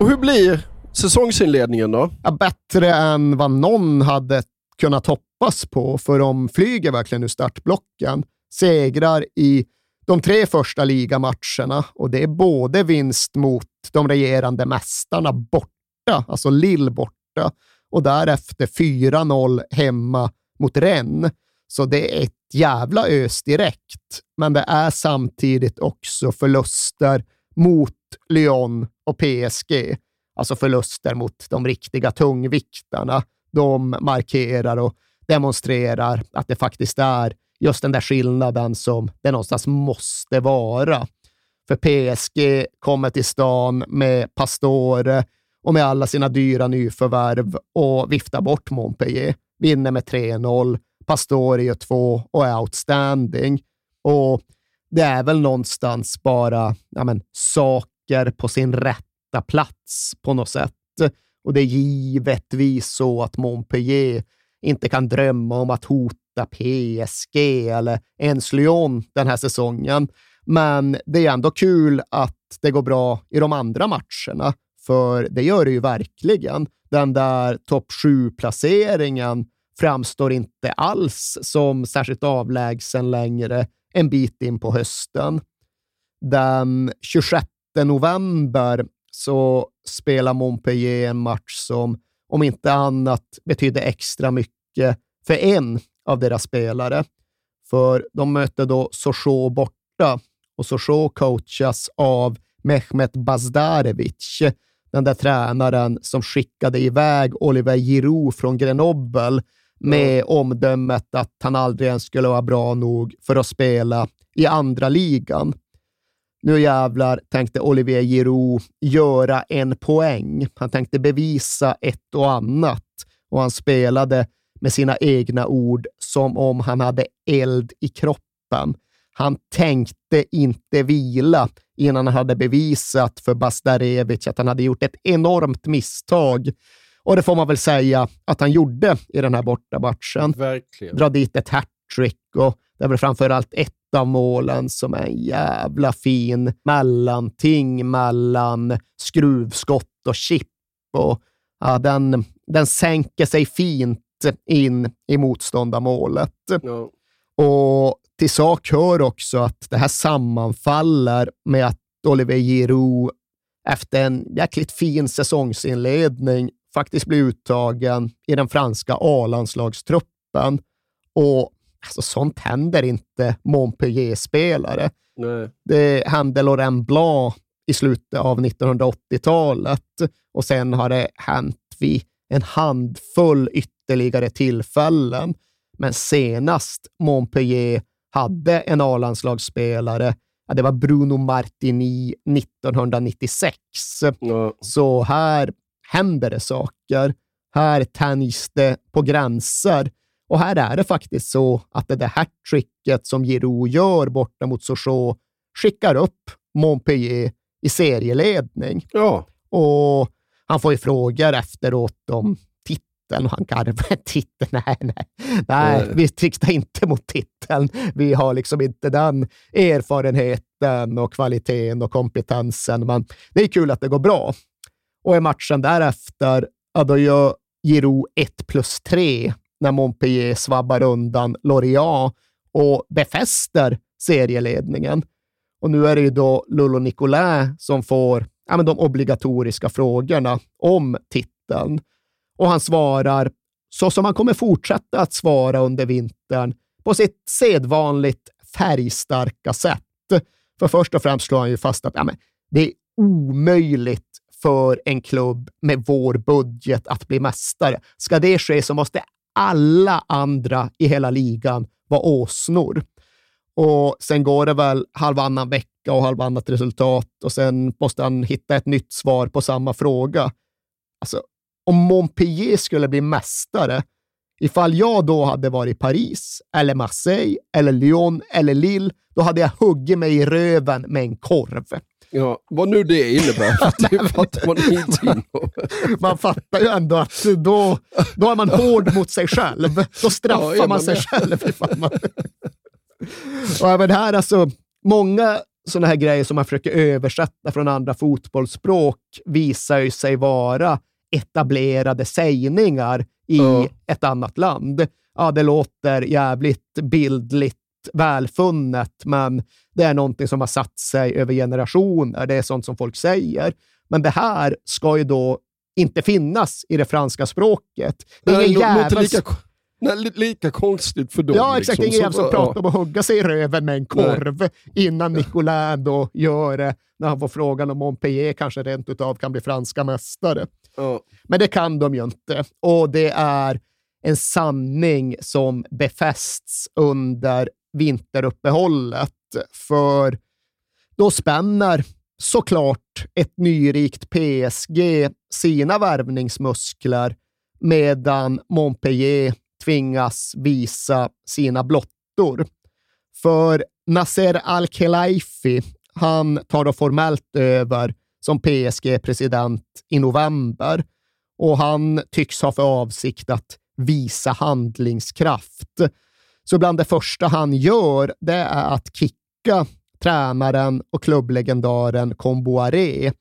Och hur blir säsongsinledningen då? Ja, bättre än vad någon hade kunnat hoppas på, för de flyger verkligen ur startblocken. Segrar i de tre första ligamatcherna och det är både vinst mot de regerande mästarna borta, alltså Lill borta, och därefter 4-0 hemma mot Rennes. Så det är ett jävla ös direkt, men det är samtidigt också förluster mot Lyon och PSG. Alltså förluster mot de riktiga tungviktarna. De markerar och demonstrerar att det faktiskt är just den där skillnaden som det någonstans måste vara. För PSG kommer till stan med Pastore och med alla sina dyra nyförvärv och viftar bort Montpellier. Vinner med 3-0. Pastore gör två och är outstanding. Och det är väl någonstans bara ja men, saker på sin rätta plats på något sätt. Och det är givetvis så att Montpellier inte kan drömma om att hota PSG eller ens Lyon den här säsongen. Men det är ändå kul att det går bra i de andra matcherna, för det gör det ju verkligen. Den där topp 7-placeringen framstår inte alls som särskilt avlägsen längre en bit in på hösten. Den 26 november så spelar Montpellier en match som om inte annat betydde extra mycket för en av deras spelare. För de mötte då Sochaux borta och Sochaux coachas av Mehmet Bazdarevic, den där tränaren som skickade iväg Oliver Giroud från Grenoble med mm. omdömet att han aldrig ens skulle vara bra nog för att spela i andra ligan. Nu jävlar tänkte Olivier Giroud göra en poäng. Han tänkte bevisa ett och annat och han spelade med sina egna ord som om han hade eld i kroppen. Han tänkte inte vila innan han hade bevisat för Bastarevic att han hade gjort ett enormt misstag. Och det får man väl säga att han gjorde i den här bortamatchen. Verkligen. Dra dit ett hattrick och det är väl framför allt ett av målen som är en jävla fin mellanting mellan skruvskott och chip. Och, ja, den, den sänker sig fint in i motståndarmålet. Ja. Och till sak hör också att det här sammanfaller med att Oliver Giroud efter en jäkligt fin säsongsinledning faktiskt blir uttagen i den franska A-landslagstruppen. Och alltså, sånt händer inte Montpellier-spelare. Det hände Laurent Blanc i slutet av 1980-talet och sen har det hänt vid en handfull ytterligare tillfällen. Men senast Montpellier hade en A-landslagsspelare, ja, det var Bruno Martini 1996. Ja. Så här händer det saker. Här tänjs det på gränser. Och här är det faktiskt så att det där hattricket som Giroud gör borta mot Sochaux skickar upp Montpellier i serieledning. Ja. Och han får ju frågor efteråt om titeln och han garvar. Titeln? Nej, nej. Nej, vi siktar inte mot titeln. Vi har liksom inte den erfarenheten och kvaliteten och kompetensen. Men det är kul att det går bra. Och i matchen därefter, ja, då gör Giroud 1 plus 3 när Montpellier svabbar undan Lorient och befäster serieledningen. Och nu är det ju då Lolo Nicolin som får ja, men de obligatoriska frågorna om titeln. Och han svarar så som han kommer fortsätta att svara under vintern på sitt sedvanligt färgstarka sätt. För först och främst slår han ju fast att ja, men det är omöjligt för en klubb med vår budget att bli mästare. Ska det ske så måste alla andra i hela ligan vara åsnor. Och sen går det väl halvannan vecka och halvannat resultat och sen måste han hitta ett nytt svar på samma fråga. Alltså, om Montpellier skulle bli mästare, ifall jag då hade varit i Paris, eller Marseille, eller Lyon eller Lille, då hade jag huggit mig i röven med en korv. Ja, vad nu det innebär, det fattar man ingenting Man fattar ju ändå att då, då är man hård mot sig själv. Då straffar ja, man sig med. själv. Man... Och även här, alltså, många sådana här grejer som man försöker översätta från andra fotbollsspråk visar ju sig vara etablerade sägningar i ja. ett annat land. Ja, det låter jävligt bildligt välfunnet, men det är någonting som har satt sig över generationer. Det är sånt som folk säger. Men det här ska ju då inte finnas i det franska språket. Det är ingen jävel... Lika, nej, lika konstigt för dem. Ja, exakt. Liksom. Ingen jävel som pratar om att hugga sig i röven med en korv nej. innan Nicolin då gör det, när han får frågan om Montpellier kanske rent utav kan bli franska mästare. Oh. Men det kan de ju inte. Och det är en sanning som befästs under vinteruppehållet, för då spänner såklart ett nyrikt PSG sina värvningsmuskler medan Montpellier tvingas visa sina blottor. För Nasser Al-Khelaifi, han tar då formellt över som PSG-president i november och han tycks ha för avsikt att visa handlingskraft. Så bland det första han gör, det är att kicka tränaren och klubblegendaren Comboiré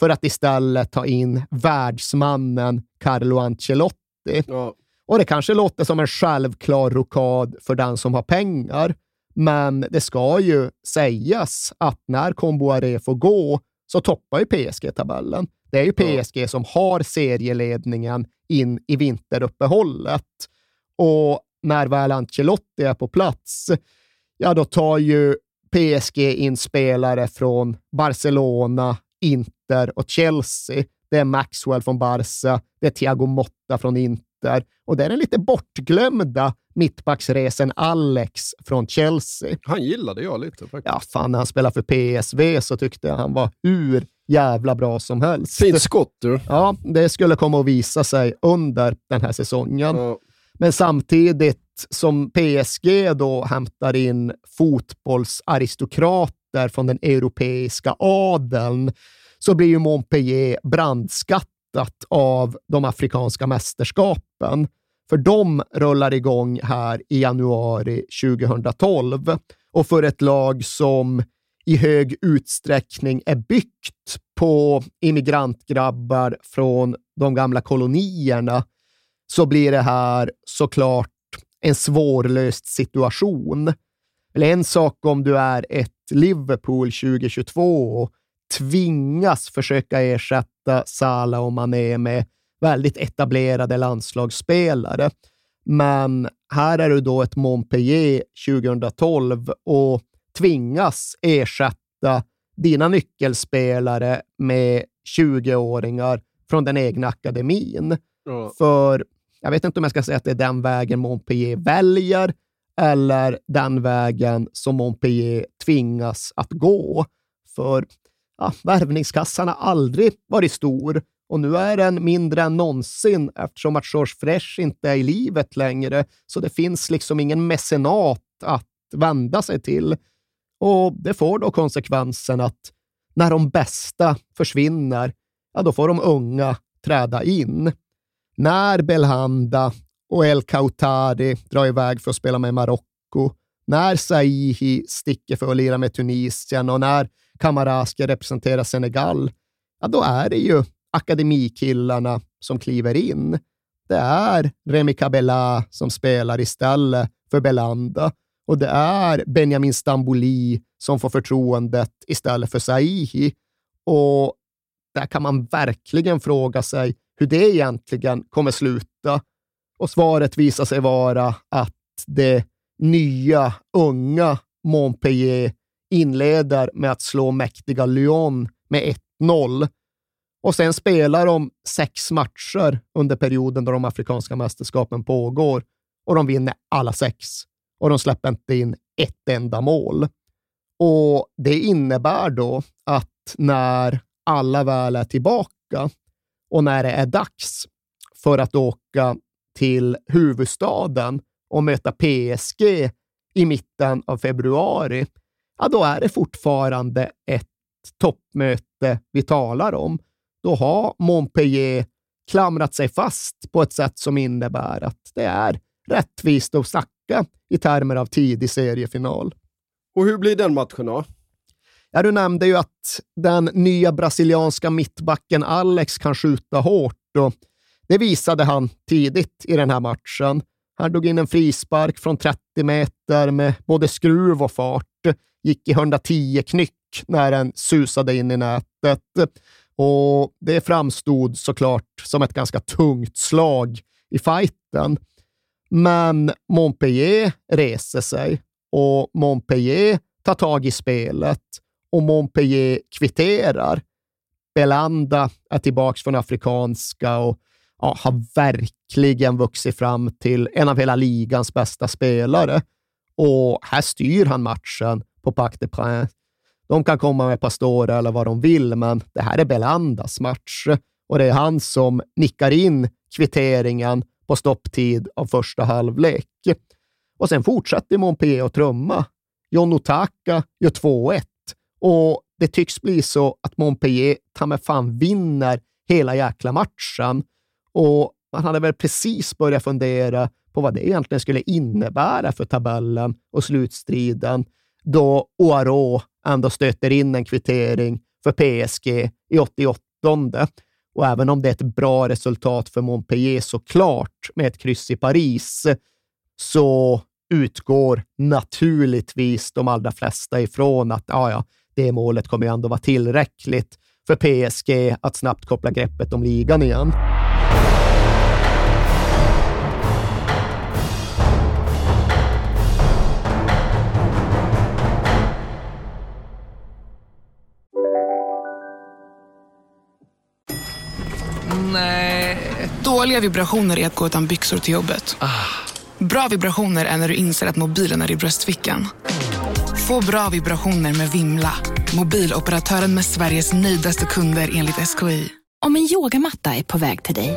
för att istället ta in världsmannen Carlo Ancelotti. Ja. Och det kanske låter som en självklar rokad för den som har pengar, men det ska ju sägas att när Comboiré får gå så toppar ju PSG tabellen. Det är ju PSG som har serieledningen in i vinteruppehållet. Och när väl Ancelotti är på plats, ja då tar ju PSG in spelare från Barcelona, Inter och Chelsea. Det är Maxwell från Barca, det är Thiago Motta från Inter och det är den lite bortglömda mittbacksresen Alex från Chelsea. Han gillade jag lite faktiskt. Ja, fan, när han spelade för PSV så tyckte jag han var hur jävla bra som helst. Fint skott du. Ja, det skulle komma att visa sig under den här säsongen. Ja. Men samtidigt som PSG då hämtar in fotbollsaristokrater från den europeiska adeln så blir ju Montpellier brandskattat av de afrikanska mästerskapen. För de rullar igång här i januari 2012 och för ett lag som i hög utsträckning är byggt på immigrantgrabbar från de gamla kolonierna så blir det här såklart en svårlöst situation. Eller en sak om du är ett Liverpool 2022 och tvingas försöka ersätta Salah och Mané med väldigt etablerade landslagsspelare. Men här är du då ett Montpellier 2012 och tvingas ersätta dina nyckelspelare med 20-åringar från den egna akademin. Ja. För jag vet inte om jag ska säga att det är den vägen Montpellier väljer eller den vägen som Montpellier tvingas att gå. För ja, värvningskassan har aldrig varit stor och nu är den mindre än någonsin eftersom att George Fresh inte är i livet längre. Så det finns liksom ingen mecenat att vända sig till. Och det får då konsekvensen att när de bästa försvinner, ja, då får de unga träda in. När Belhanda och El Kautari drar iväg för att spela med Marocko, när Saihi sticker för att lira med Tunisien och när Kamara ska representera Senegal, ja, då är det ju akademikillarna som kliver in. Det är Remi Kabela som spelar istället för Belanda och det är Benjamin Stambouli som får förtroendet istället för Saihi. Och där kan man verkligen fråga sig hur det egentligen kommer sluta. Och svaret visar sig vara att det nya, unga Montpellier inleder med att slå mäktiga Lyon med 1-0. Och sen spelar de sex matcher under perioden då de afrikanska mästerskapen pågår och de vinner alla sex. Och de släpper inte in ett enda mål. Och Det innebär då att när alla väl är tillbaka och när det är dags för att åka till huvudstaden och möta PSG i mitten av februari, ja, då är det fortfarande ett toppmöte vi talar om. Då har Montpellier klamrat sig fast på ett sätt som innebär att det är rättvist att snacka i termer av tidig seriefinal. Och hur blir den matchen då? Ja, du nämnde ju att den nya brasilianska mittbacken Alex kan skjuta hårt och det visade han tidigt i den här matchen. Han drog in en frispark från 30 meter med både skruv och fart. Gick i 110 knyck när den susade in i nätet. Och Det framstod såklart som ett ganska tungt slag i fighten. Men Montpellier reser sig och Montpellier tar tag i spelet och Montpellier kvitterar. Belanda är tillbaka från afrikanska och ja, har verkligen vuxit fram till en av hela ligans bästa spelare. Och här styr han matchen på Pac de Prince. De kan komma med Pastore eller vad de vill, men det här är Belandas match och det är han som nickar in kvitteringen på stopptid av första halvlek. Och sen fortsätter Montpellier att trumma. John Otaka gör 2-1 och det tycks bli så att Montpellier ta med fan vinner hela jäkla matchen. Och man hade väl precis börjat fundera på vad det egentligen skulle innebära för tabellen och slutstriden då Oaro ändå stöter in en kvittering för PSG i 88. Och även om det är ett bra resultat för Montpellier såklart med ett kryss i Paris, så utgår naturligtvis de allra flesta ifrån att ja, ja, det målet kommer ju ändå vara tillräckligt för PSG att snabbt koppla greppet om ligan igen. Dåliga vibrationer är att gå utan byxor till jobbet. Bra vibrationer är när du inser att mobilen är i bröstfickan. Få bra vibrationer med Vimla. Mobiloperatören med Sveriges nöjdaste kunder enligt SKI. Om en yogamatta är på väg till dig,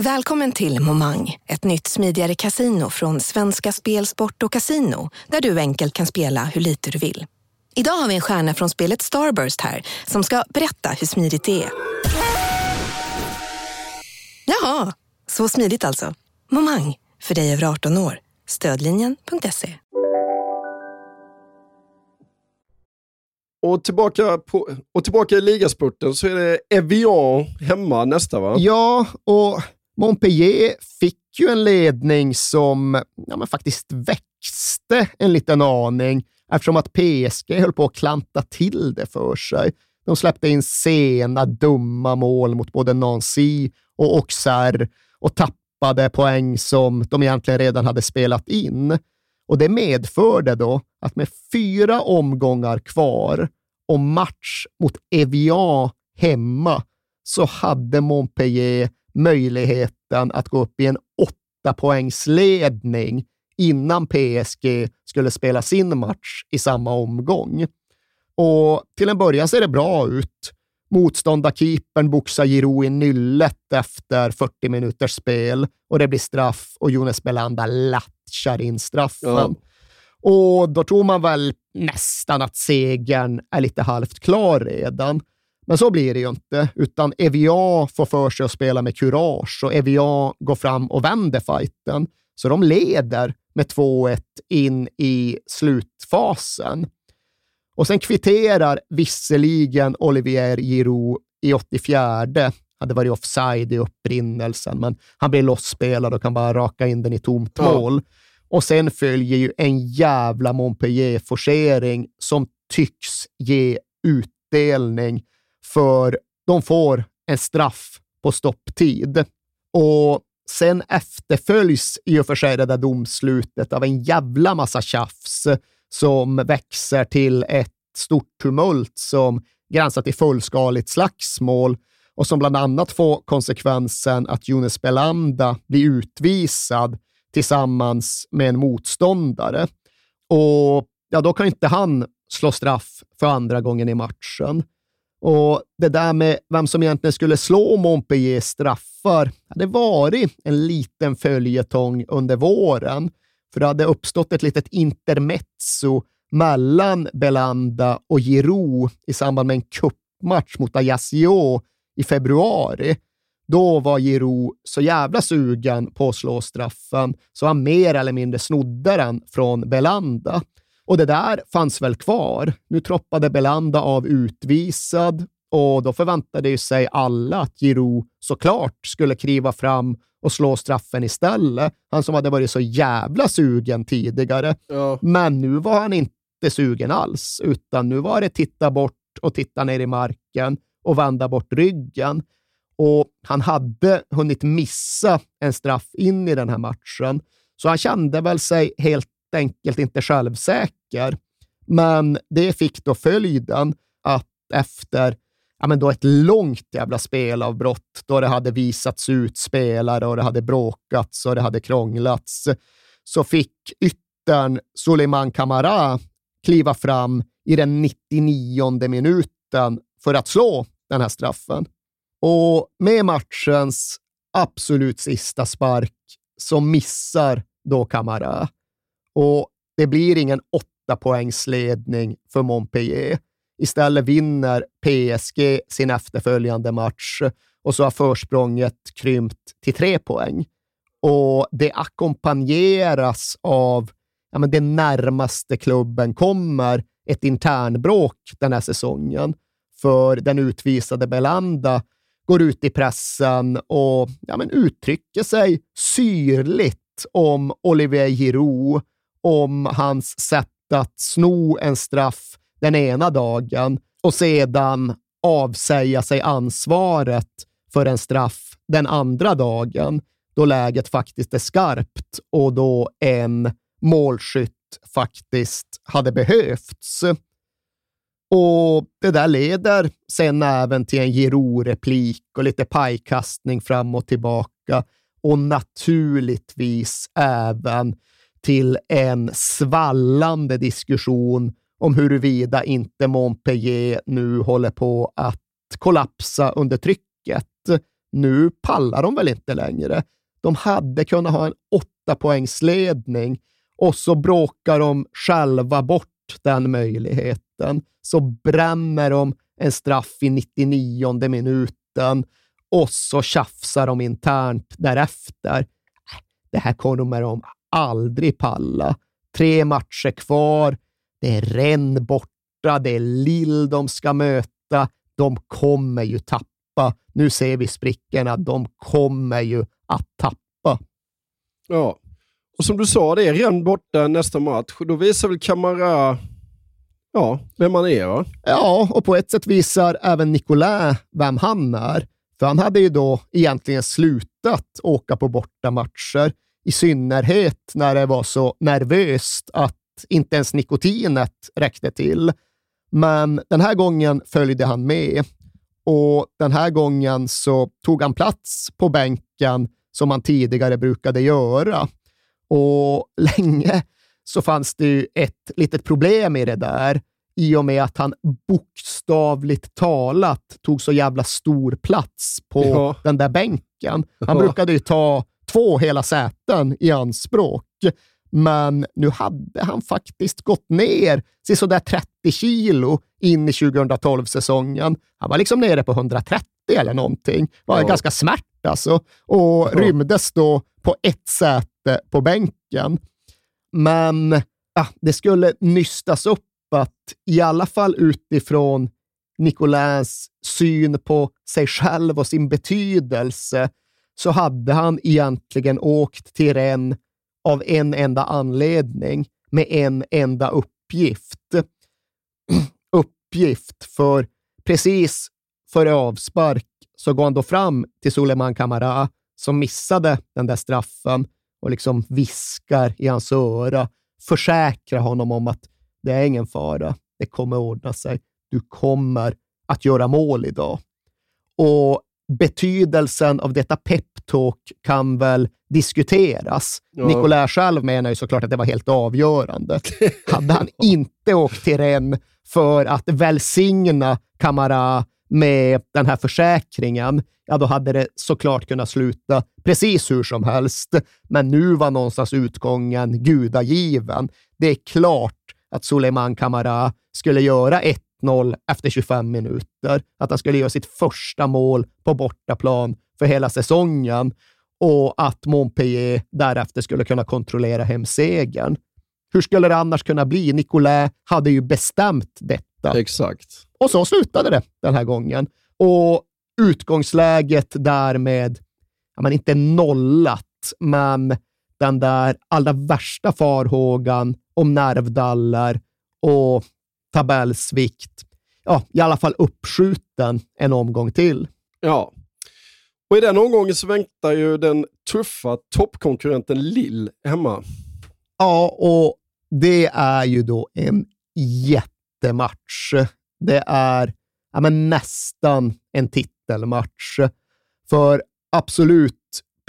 Välkommen till Momang, ett nytt smidigare kasino från Svenska Spel, Sport och Casino där du enkelt kan spela hur lite du vill. Idag har vi en stjärna från spelet Starburst här som ska berätta hur smidigt det är. Jaha, så smidigt alltså. Momang, för dig över 18 år. Stödlinjen.se. Och tillbaka, på, och tillbaka i ligaspurten så är det Evian hemma nästa va? Ja, och Montpellier fick ju en ledning som ja, men faktiskt växte en liten aning eftersom att PSG höll på att klanta till det för sig. De släppte in sena, dumma mål mot både Nancy och Auxerre och tappade poäng som de egentligen redan hade spelat in. Och Det medförde då att med fyra omgångar kvar och match mot Evian hemma så hade Montpellier möjligheten att gå upp i en åtta poängsledning innan PSG skulle spela sin match i samma omgång. Och till en början ser det bra ut. Motståndarkeepern boxar Giroud i nyllet efter 40 minuters spel och det blir straff och Jonas Belanda latchar in straffen. Ja. Och då tror man väl nästan att segern är lite halvt klar redan. Men så blir det ju inte, utan Evian får för sig att spela med kurage och Evian går fram och vänder fighten. Så de leder med 2-1 in i slutfasen. Och sen kvitterar visserligen Olivier Giroud i 84 hade varit offside i upprinnelsen, men han blir lossspelad och kan bara raka in den i tomt mål. Och sen följer ju en jävla Montpellier-forcering som tycks ge utdelning, för de får en straff på stopptid. Och sen efterföljs i och för sig det där domslutet av en jävla massa tjafs som växer till ett stort tumult som gränsar till fullskaligt slagsmål och som bland annat får konsekvensen att Jonas Belanda blir utvisad tillsammans med en motståndare. Och ja, då kan inte han slå straff för andra gången i matchen. Och det där med vem som egentligen skulle slå Montpellier straffar, hade varit en liten följetong under våren. För det hade uppstått ett litet intermezzo mellan Belanda och Giroud i samband med en kuppmatch mot Ajaccio i februari. Då var Giroud så jävla sugen på att slå straffen så han mer eller mindre snodde den från Belanda. Och det där fanns väl kvar. Nu troppade Belanda av utvisad och då förväntade sig alla att Giroud såklart skulle kliva fram och slå straffen istället. Han som hade varit så jävla sugen tidigare. Ja. Men nu var han inte sugen alls, utan nu var det titta bort och titta ner i marken och vända bort ryggen. Och han hade hunnit missa en straff in i den här matchen, så han kände väl sig helt enkelt inte självsäker. Men det fick då följden att efter ja, men då ett långt jävla spelavbrott, då det hade visats ut spelare och det hade bråkats och det hade krånglats, så fick yttern Suleiman Kamara kliva fram i den 99 minuten för att slå den här straffen. Och med matchens absolut sista spark så missar då Kamara. Och det blir ingen åtta poängsledning för Montpellier. Istället vinner PSG sin efterföljande match och så har försprånget krympt till tre poäng. Och det ackompanjeras av ja, men det närmaste klubben kommer ett internbråk den här säsongen. För den utvisade Belanda går ut i pressen och ja, men uttrycker sig syrligt om Olivier Giroud, om hans sätt att sno en straff den ena dagen och sedan avsäga sig ansvaret för en straff den andra dagen, då läget faktiskt är skarpt och då en målskytt faktiskt hade behövts. Och det där leder sen även till en Giroud-replik och lite pajkastning fram och tillbaka och naturligtvis även till en svallande diskussion om huruvida inte Montpellier nu håller på att kollapsa under trycket. Nu pallar de väl inte längre. De hade kunnat ha en åtta poängsledning och så bråkar de själva bort den möjligheten. Så bränner de en straff i 99 minuten och så tjafsar de internt därefter. Äh, det här kommer de aldrig palla. Tre matcher kvar. Det är Rennes borta. Det är Lill de ska möta. De kommer ju tappa. Nu ser vi sprickorna. De kommer ju att tappa. Ja, och som du sa, det är Rennes borta nästa match. Då visar väl Camara ja, vem han är va? Ja, och på ett sätt visar även Nicolas vem han är. För han hade ju då egentligen slutat åka på bortamatcher, i synnerhet när det var så nervöst att inte ens nikotinet räckte till. Men den här gången följde han med och den här gången så tog han plats på bänken som han tidigare brukade göra. Och länge så fanns det ju ett litet problem i det där i och med att han bokstavligt talat tog så jävla stor plats på ja. den där bänken. Han ja. brukade ju ta två hela säten i anspråk, men nu hade han faktiskt gått ner till sådär 30 kilo in i 2012-säsongen. Han var liksom nere på 130 eller någonting. Det var ja. ganska smärt alltså och ja. rymdes då på ett säte på bänken. Men ja, det skulle nystas upp att i alla fall utifrån Nicolins syn på sig själv och sin betydelse så hade han egentligen åkt till Rennes av en enda anledning, med en enda uppgift. uppgift, för precis före avspark så går han då fram till Suleiman Kamara som missade den där straffen och liksom viskar i hans öra, försäkrar honom om att det är ingen fara, det kommer ordna sig. Du kommer att göra mål idag. Och betydelsen av detta peptalk kan väl diskuteras. Ja. Nicolai själv menar ju såklart att det var helt avgörande. Hade han inte åkt till Rennes för att välsigna Kamara med den här försäkringen, ja, då hade det såklart kunnat sluta precis hur som helst. Men nu var någonstans utgången gudagiven. Det är klart att Suleiman Kamara skulle göra 1-0 efter 25 minuter, att han skulle göra sitt första mål på bortaplan för hela säsongen och att Montpellier därefter skulle kunna kontrollera hem segern. Hur skulle det annars kunna bli? Nicolas hade ju bestämt detta. Exakt. Och så slutade det den här gången. Och utgångsläget därmed, ja, men inte nollat, men den där allra värsta farhågan om nervdallar och tabellsvikt, ja, i alla fall uppskjuten en omgång till. Ja, och i den omgången så väntar ju den tuffa toppkonkurrenten Lill hemma. Ja, och det är ju då en jättematch. Det är ja, men nästan en titelmatch. För absolut,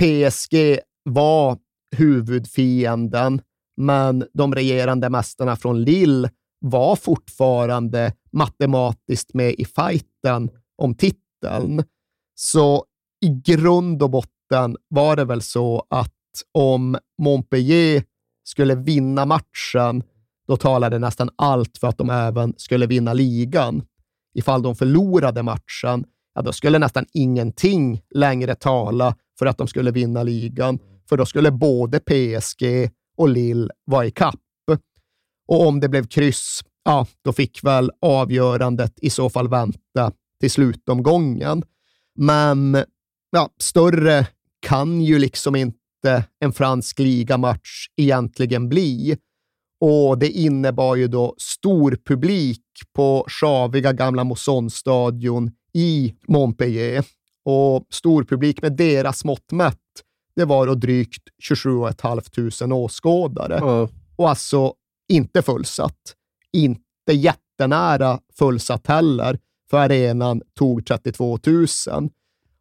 PSG var huvudfienden, men de regerande mästarna från Lille var fortfarande matematiskt med i fighten om titeln. Så i grund och botten var det väl så att om Montpellier skulle vinna matchen, då talade nästan allt för att de även skulle vinna ligan. Ifall de förlorade matchen, ja, då skulle nästan ingenting längre tala för att de skulle vinna ligan, för då skulle både PSG och Lille vara i kapp. Och om det blev kryss, ja, då fick väl avgörandet i så fall vänta till slutomgången. Men ja, större kan ju liksom inte en fransk ligamatch egentligen bli. Och det innebar ju då stor publik på sjaviga gamla Mosson-stadion i Montpellier. Och stor publik med deras mått mätt, det var då drygt 27 500 åskådare. Mm. Och alltså inte fullsatt. Inte jättenära fullsatt heller, för arenan tog 32 000.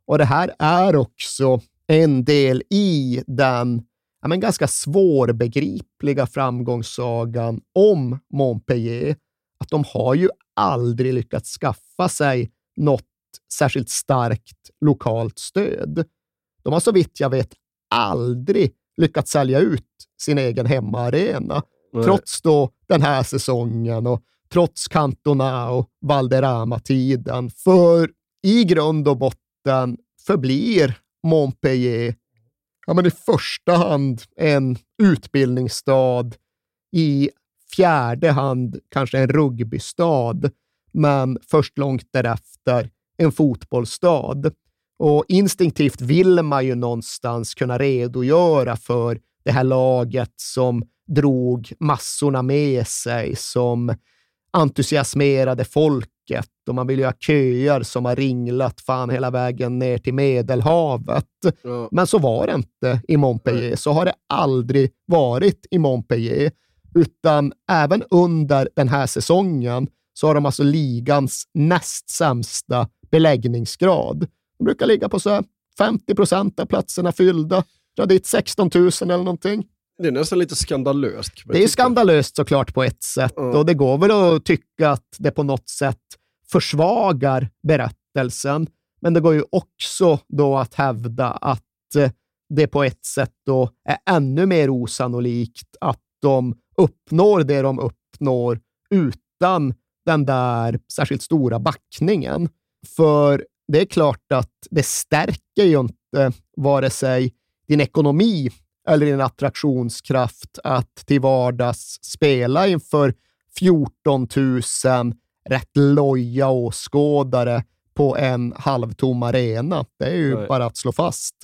Och det här är också en del i den ja, men ganska svårbegripliga framgångssagan om Montpellier. Att de har ju aldrig lyckats skaffa sig något särskilt starkt lokalt stöd. De har så vitt jag vet aldrig lyckats sälja ut sin egen hemmaarena. Nej. Trots då den här säsongen och trots Cantona och Valderrama-tiden. För i grund och botten förblir Montpellier ja, men i första hand en utbildningsstad, i fjärde hand kanske en rugbystad, men först långt därefter en fotbollsstad. Och instinktivt vill man ju någonstans kunna redogöra för det här laget som drog massorna med sig, som entusiasmerade folket och man vill ju ha köer som har ringlat fan hela vägen ner till Medelhavet. Ja. Men så var det inte i Montpellier. Så har det aldrig varit i Montpellier, utan även under den här säsongen så har de alltså ligans näst sämsta beläggningsgrad. De brukar ligga på så 50 procent av platserna fyllda. Dra dit 16 000 eller någonting. Det är nästan lite skandalöst. Det är skandalöst såklart på ett sätt mm. och det går väl att tycka att det på något sätt försvagar berättelsen. Men det går ju också då att hävda att eh, det på ett sätt då är ännu mer osannolikt att de uppnår det de uppnår utan den där särskilt stora backningen. För det är klart att det stärker ju inte vare sig din ekonomi eller din attraktionskraft att till vardags spela inför 14 000 rätt loja åskådare på en halvtom arena. Det är ju bara att slå fast.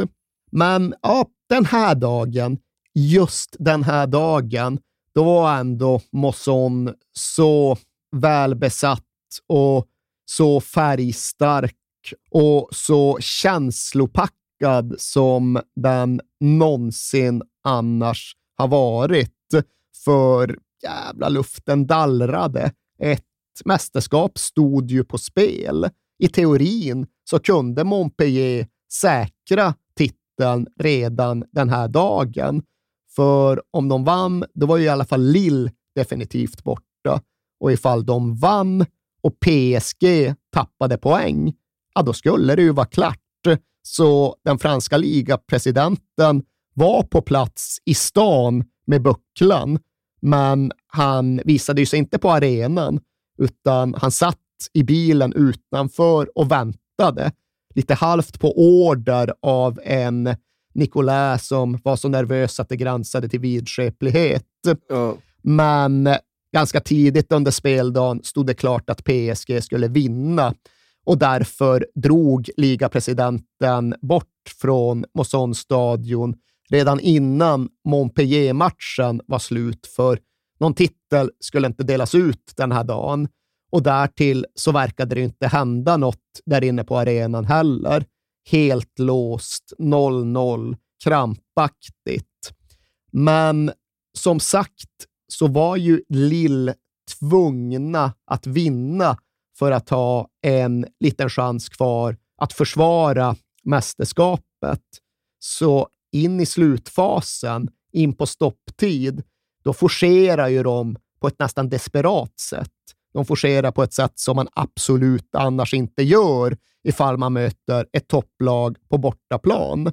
Men ja, den här dagen, just den här dagen, då var ändå Mosson så välbesatt och så färgstark och så känslopackad som den någonsin annars har varit. För jävla luften dallrade. Ett mästerskap stod ju på spel. I teorin så kunde Montpellier säkra titeln redan den här dagen. För om de vann, då var ju i alla fall Lille definitivt borta. Och ifall de vann och PSG tappade poäng, ja, då skulle det ju vara klart. Så den franska ligapresidenten var på plats i stan med bucklan, men han visade sig inte på arenan, utan han satt i bilen utanför och väntade, lite halvt på order av en Nicolas som var så nervös att det gränsade till vidskeplighet. Ja. Men ganska tidigt under speldagen stod det klart att PSG skulle vinna och därför drog ligapresidenten bort från Mossonstadion redan innan Montpellier-matchen var slut, för någon titel skulle inte delas ut den här dagen. Och därtill så verkade det inte hända något där inne på arenan heller. Helt låst, 0-0, krampaktigt. Men som sagt så var ju Lill tvungna att vinna för att ha en liten chans kvar att försvara mästerskapet. Så in i slutfasen, in på stopptid, då forcerar ju de på ett nästan desperat sätt. De forcerar på ett sätt som man absolut annars inte gör ifall man möter ett topplag på bortaplan.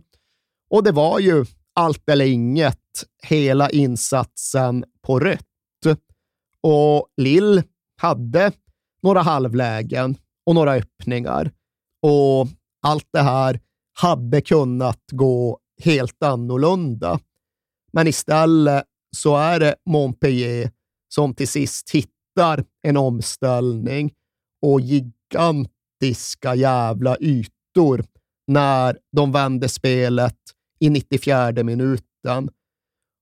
Och det var ju allt eller inget, hela insatsen på rött. Och Lill hade några halvlägen och några öppningar. Och allt det här hade kunnat gå helt annorlunda. Men istället så är det Montpellier som till sist hittar en omställning och gigantiska jävla ytor när de vände spelet i 94 minuten.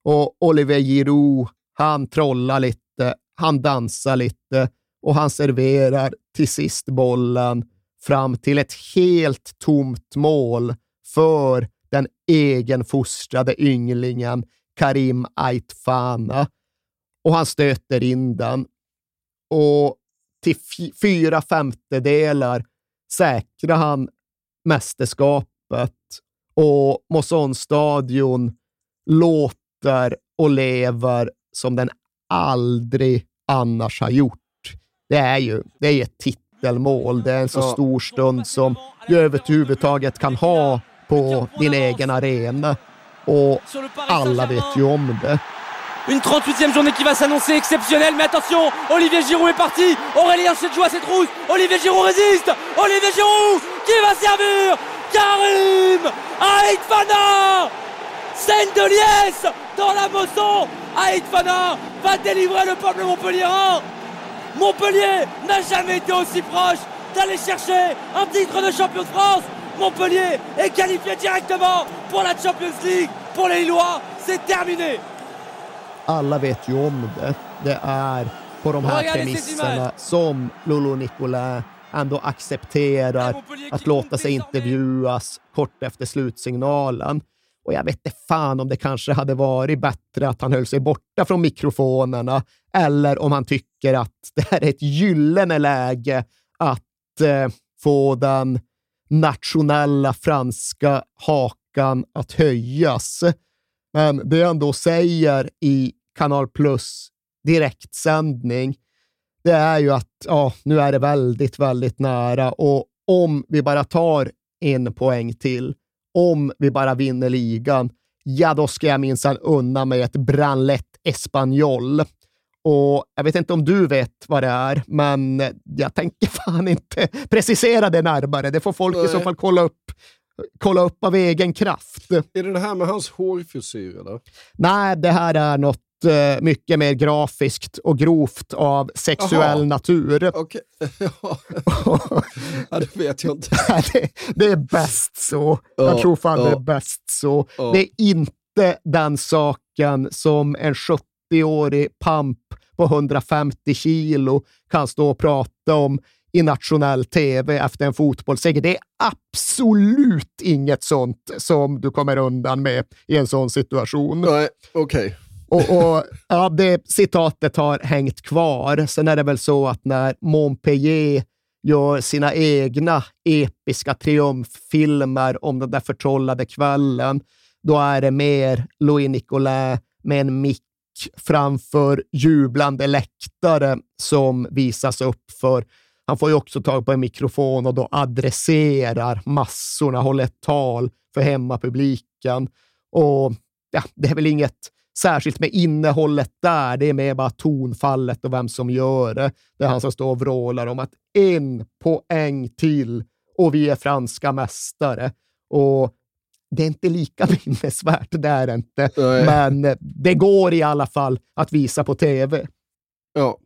Och Oliver Giroud, han trollar lite, han dansar lite och han serverar till sist bollen fram till ett helt tomt mål för den egenfostrade ynglingen Karim Aitfana. Och han stöter in den. Och till fyra femtedelar säkrar han mästerskapet och Mossonstadion låter och lever som den aldrig annars har gjort. Det är ju det är ett titelmål. Det är en så ja. stor stund som du överhuvudtaget kan ha på din egen arena. Och alla vet ju om det. Une 38e journée qui va s'annoncer exceptionnelle, mais attention, Olivier Giroud est parti, Aurélien se joue à cette rousse, Olivier Giroud résiste, Olivier Giroud qui va servir, Karim Aïtfana Scène de liesse dans la Mosson, Aïtfana va délivrer le peuple montpelliérain Montpellier n'a jamais été aussi proche d'aller chercher un titre de champion de France. Montpellier est qualifié directement pour la Champions League. Pour les Lillois, c'est terminé. Alla vet ju om det. Det är på de här premisserna som Lolo Nicolin ändå accepterar att låta sig intervjuas kort efter slutsignalen. Och jag vet inte fan om det kanske hade varit bättre att han höll sig borta från mikrofonerna eller om han tycker att det här är ett gyllene läge att eh, få den nationella franska hakan att höjas. Men det han då säger i Kanal Plus direktsändning, det är ju att ja, nu är det väldigt, väldigt nära och om vi bara tar en poäng till om vi bara vinner ligan, ja, då ska jag minsann unna mig ett Branlett Espanyol. Och jag vet inte om du vet vad det är, men jag tänker fan inte precisera det närmare. Det får folk Nej. i så fall kolla upp, kolla upp av egen kraft. Är det det här med hans hårfrisyr? Eller? Nej, det här är något mycket mer grafiskt och grovt av sexuell Aha. natur. Okay. ja, det vet jag inte. det, det, är bäst så. Ja, jag tror fan ja. det är bäst så. Ja. Det är inte den saken som en 70-årig pamp på 150 kilo kan stå och prata om i nationell tv efter en fotbollsseger. Det är absolut inget sånt som du kommer undan med i en sån situation. Nej, okej. Okay. Och, och, ja, det citatet har hängt kvar. Sen är det väl så att när Montpellier gör sina egna episka triumffilmer om den där förtrollade kvällen, då är det mer Louis Nicolin med en mick framför jublande läktare som visas upp för. Han får ju också tag på en mikrofon och då adresserar massorna, håller ett tal för hemmapubliken. Och ja, det är väl inget särskilt med innehållet där. Det är mer bara tonfallet och vem som gör det. Det är han som står och vrålar om att en poäng till och vi är franska mästare. Och det är inte lika minnesvärt, det är det inte. Nej. Men det går i alla fall att visa på tv. Ja,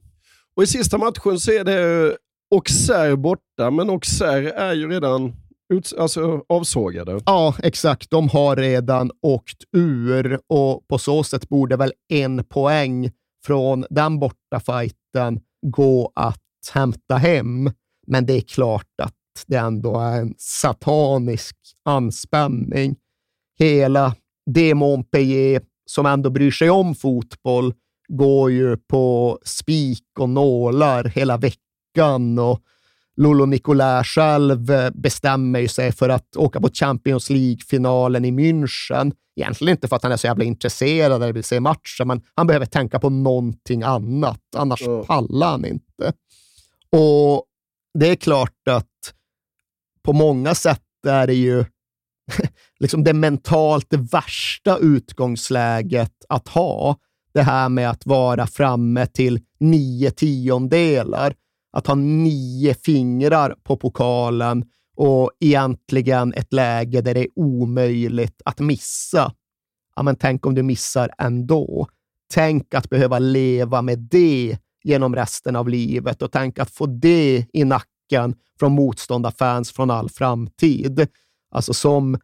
och i sista matchen så är det Auxerre borta, men Auxerre är ju redan ut, alltså, avsågade. Ja, exakt. De har redan åkt ur och på så sätt borde väl en poäng från den borta fighten gå att hämta hem. Men det är klart att det ändå är en satanisk anspänning. Hela det Montpellier som ändå bryr sig om fotboll går ju på spik och nålar hela veckan och Lolo Nicolai själv eh, bestämmer sig för att åka på Champions League-finalen i München. Egentligen inte för att han är så jävla intresserad eller vill se matchen, men han behöver tänka på någonting annat. Annars mm. pallar han inte. Och det är klart att på många sätt är det ju liksom det mentalt värsta utgångsläget att ha det här med att vara framme till nio tiondelar, att ha nio fingrar på pokalen och egentligen ett läge där det är omöjligt att missa. Ja, men tänk om du missar ändå. Tänk att behöva leva med det genom resten av livet och tänk att få det i nacken från motståndarfans från all framtid. Alltså som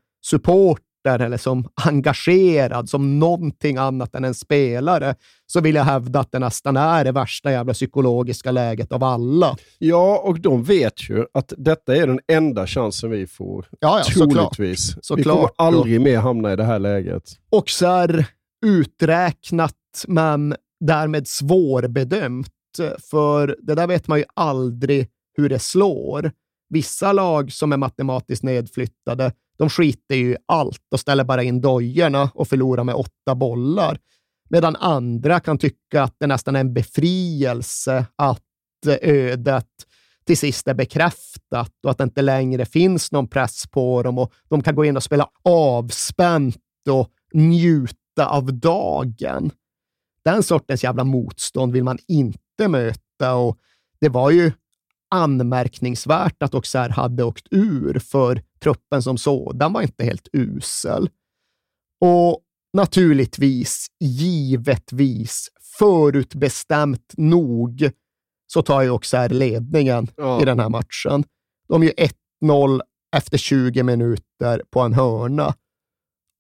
supporter eller som engagerad, som någonting annat än en spelare, så vill jag hävda att det nästan är det värsta jävla psykologiska läget av alla. Ja, och de vet ju att detta är den enda chansen vi får. Ja, ja, troligtvis. såklart. såklart. Vi kommer aldrig mer hamna i det här läget. Och så är uträknat, men därmed svårbedömt. För det där vet man ju aldrig hur det slår. Vissa lag som är matematiskt nedflyttade, de skiter ju i allt och ställer bara in dojorna och förlorar med åtta bollar. Medan andra kan tycka att det nästan är en befrielse att eh, ödet till sist är bekräftat och att det inte längre finns någon press på dem och de kan gå in och spela avspänt och njuta av dagen. Den sortens jävla motstånd vill man inte möta och det var ju anmärkningsvärt att Auxerre hade åkt ur, för truppen som sådan var inte helt usel. Och naturligtvis, givetvis, förutbestämt nog, så tar ju Auxerre ledningen Ja. i den här matchen. De gör 1-0 efter 20 minuter på en hörna.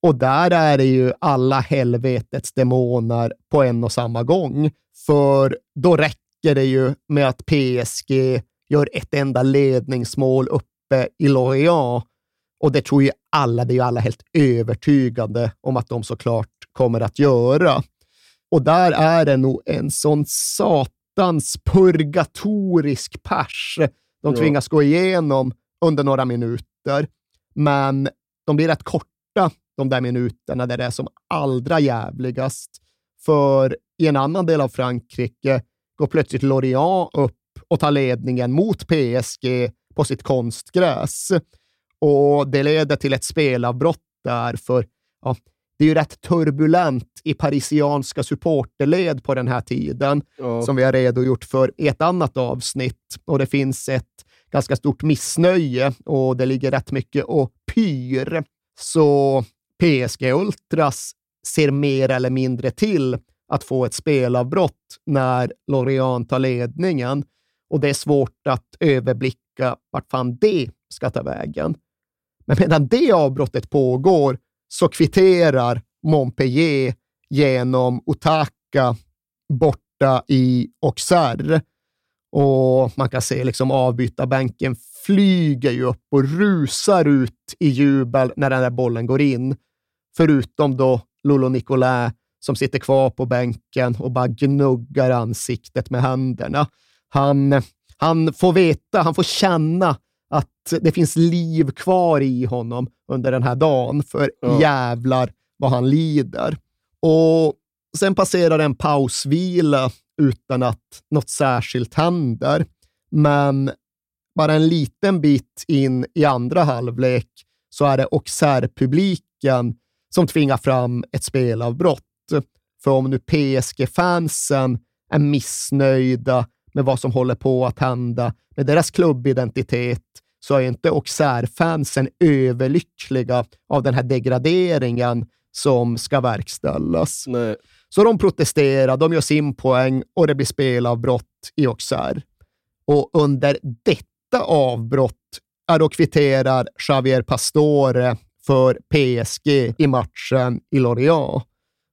Och där är det ju alla helvetets demoner på en och samma gång. För då räcker det ju med att PSG gör ett enda ledningsmål uppe i Lorient. Och det tror ju alla, det är ju alla helt övertygade om att de såklart kommer att göra. Och där är det nog en sån satans purgatorisk pers de Ja. tvingas gå igenom under några minuter. Men de blir rätt korta, de där minuterna där det är som allra jävligast. För i en annan del av Frankrike går plötsligt Lorient upp och tar ledningen mot PSG på sitt konstgräs. Och det leder till ett spelavbrott där, för ja, det är ju rätt turbulent i parisianska supporterled på den här tiden, Ja. som vi har redogjort för i ett annat avsnitt. Och det finns ett ganska stort missnöje och det ligger rätt mycket och pyr. Så PSG Ultras ser mer eller mindre till att få ett spelavbrott när Lorient tar ledningen och det är svårt att överblicka vart fan det ska ta vägen. Men medan det avbrottet pågår så kvitterar Montpellier genom Otaka borta i Auxerre. Och man kan se liksom avbytarbänken flyger ju upp och rusar ut i jubel när den där bollen går in. Förutom då Lolo Nicolin som sitter kvar på bänken och bara gnuggar ansiktet med händerna. Han, han får veta, han får känna att det finns liv kvar i honom under den här dagen, för Ja. jävlar vad han lider. Och sen passerar en pausvila utan att något särskilt händer. Men bara en liten bit in i andra halvlek så är det Auxerre-publiken som tvingar fram ett spelavbrott. För om nu PSG-fansen är missnöjda med vad som håller på att hända med deras klubbidentitet, så är inte Auxerre-fansen överlyckliga av den här degraderingen som ska verkställas. Nej. Så de protesterar, de gör sin poäng och det blir spelavbrott i Auxerre. Och under detta avbrott är då kvitterar Javier Pastore för PSG i matchen i Lorient.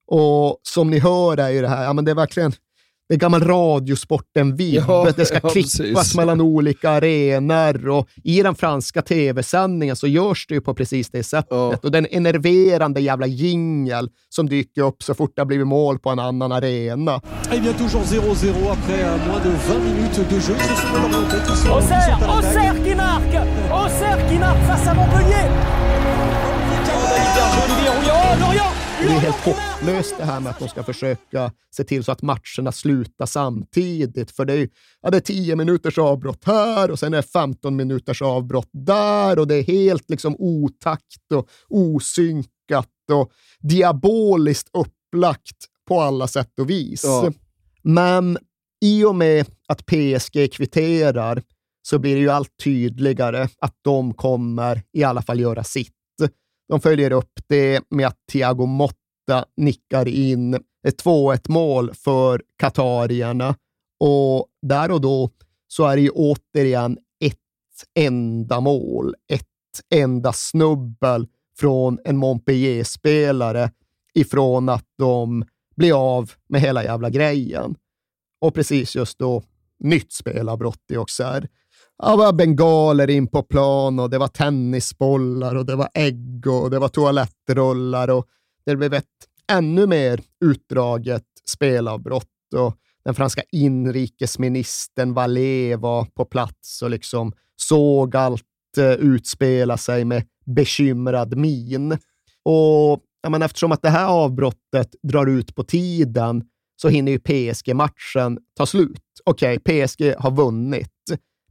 Och som ni hör är ju det här, ja men det är verkligen det är gammal radiosporten-vibb. Ja, det ska ja, klippas precis. mellan olika arenor och i den franska tv-sändningen så görs det ju på precis det sättet. Och den enerverande jävla jingel som dyker upp så fort det har blivit mål på en annan arena. Et bien toujours 0-0 après euh, moins de 20 minutes de jeu. Auxerre. Auxerre qui marque Auxerre qui marque face à Montpellier Oh, Lorient det är helt hopplöst det här med att de ska försöka se till så att matcherna slutar samtidigt. För det är, ja, det är 10 minuters avbrott här och sen är det 15 minuters avbrott där och det är helt liksom otakt och osynkat och diaboliskt upplagt på alla sätt och vis. Ja. Men i och med att PSG kvitterar så blir det ju allt tydligare att de kommer i alla fall göra sitt. De följer upp det med att Thiago Motta nickar in ett 2-1 mål för katarierna och där och då så är det ju återigen ett enda mål, ett enda snubbel från en Montpellier-spelare ifrån att de blir av med hela jävla grejen. Och precis just då, nytt spelavbrott i Auxerre. Det var bengaler in på plan och det var tennisbollar och det var ägg och det var toalettrullar och det blev ett ännu mer utdraget spelavbrott och den franska inrikesministern Vallée var på plats och liksom såg allt eh, utspela sig med bekymrad min. Och ja, men eftersom att det här avbrottet drar ut på tiden så hinner ju PSG-matchen ta slut. Okej, okay, PSG har vunnit.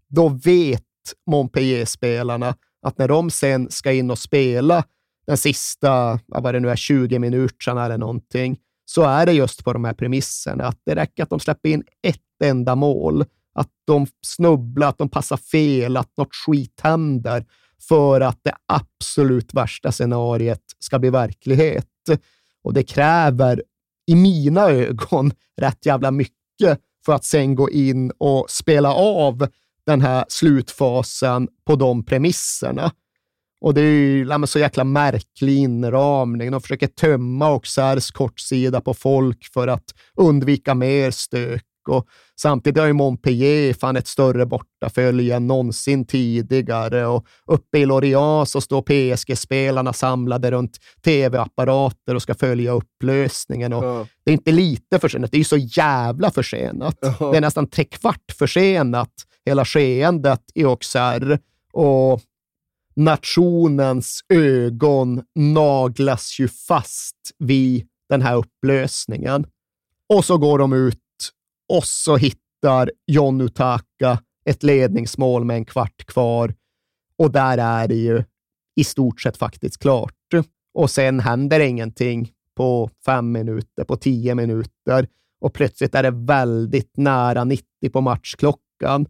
Då vet Montpellier-spelarna att när de sen ska in och spela den sista, vad det nu är, 20 minuterna eller någonting, så är det just på de här premisserna. Att det räcker att de släpper in ett enda mål, att de snubblar, att de passar fel, att något skit händer för att det absolut värsta scenariet ska bli verklighet. Och det kräver, i mina ögon, rätt jävla mycket för att sen gå in och spela av den här slutfasen på de premisserna. Och det är ju så jäkla märklig inramning. De försöker tömma Auxerres kortsida på folk för att undvika mer stök. Och samtidigt har ju Montpellier fan ett större bortafölje än någonsin tidigare. Och uppe i Lorient så står PSG-spelarna samlade runt tv-apparater och ska följa upplösningen. Och Ja. Det är inte lite försenat, det är ju så jävla försenat. Ja. Det är nästan tre kvart försenat, hela skeendet i Auxerre. Och nationens ögon naglas ju fast vid den här upplösningen. Och så går de ut och så hittar John Utaka ett ledningsmål med en kvart kvar. Och där är det ju i stort sett faktiskt klart. Och sen händer ingenting på fem minuter, på tio minuter och plötsligt är det väldigt nära 90 på matchklockan.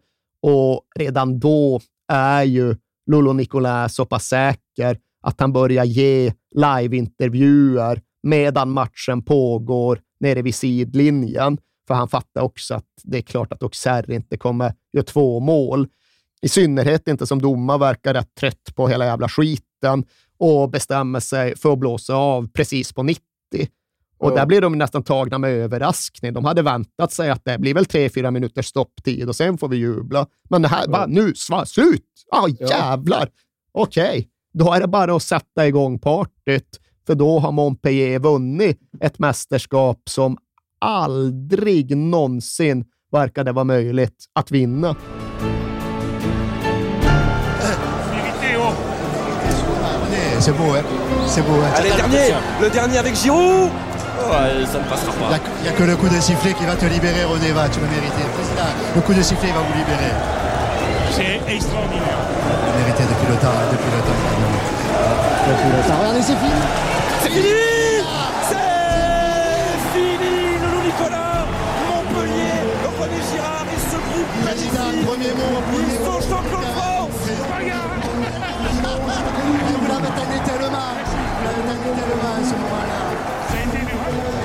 Och redan då är ju Lolo Nicolai så pass säker att han börjar ge liveintervjuer medan matchen pågår nere vid sidlinjen. För han fattar också att det är klart att Auxerre inte kommer göra två mål. I synnerhet inte som domare verkar rätt trött på hela jävla skiten och bestämmer sig för att blåsa av precis på 90. Och Ja. där blir de nästan tagna med överraskning. De hade väntat sig att det blir väl tre, fyra minuters stopptid och sen får vi jubla. Men det här, bara, nu, sva, slut! Ah, Ja. jävlar! Okej, då är det bara att sätta igång partyt, för då har Montpellier vunnit ett mästerskap som aldrig någonsin verkade vara möjligt att vinna. C'est beau, hein C'est beau, hein Allez, dernier Le dernier avec Giroud Ouais, ça ne passera Il pas. n'y a, que le coup de sifflet qui va te libérer, Rodeva, tu le. Président, Le coup de sifflet va vous libérer. C'est extraordinaire. Vous méritez depuis le temps, hein, depuis le temps. Depuis le temps. Regardez, c'est fini C'est fini C'est fini Lolo Nicolas Montpellier, René Girard et ce groupe Président, premier mot, Ils sont champions de France Vous l'avez tanné tellement. Vous l'avez tanné tellement à ce moment-là. Thank you.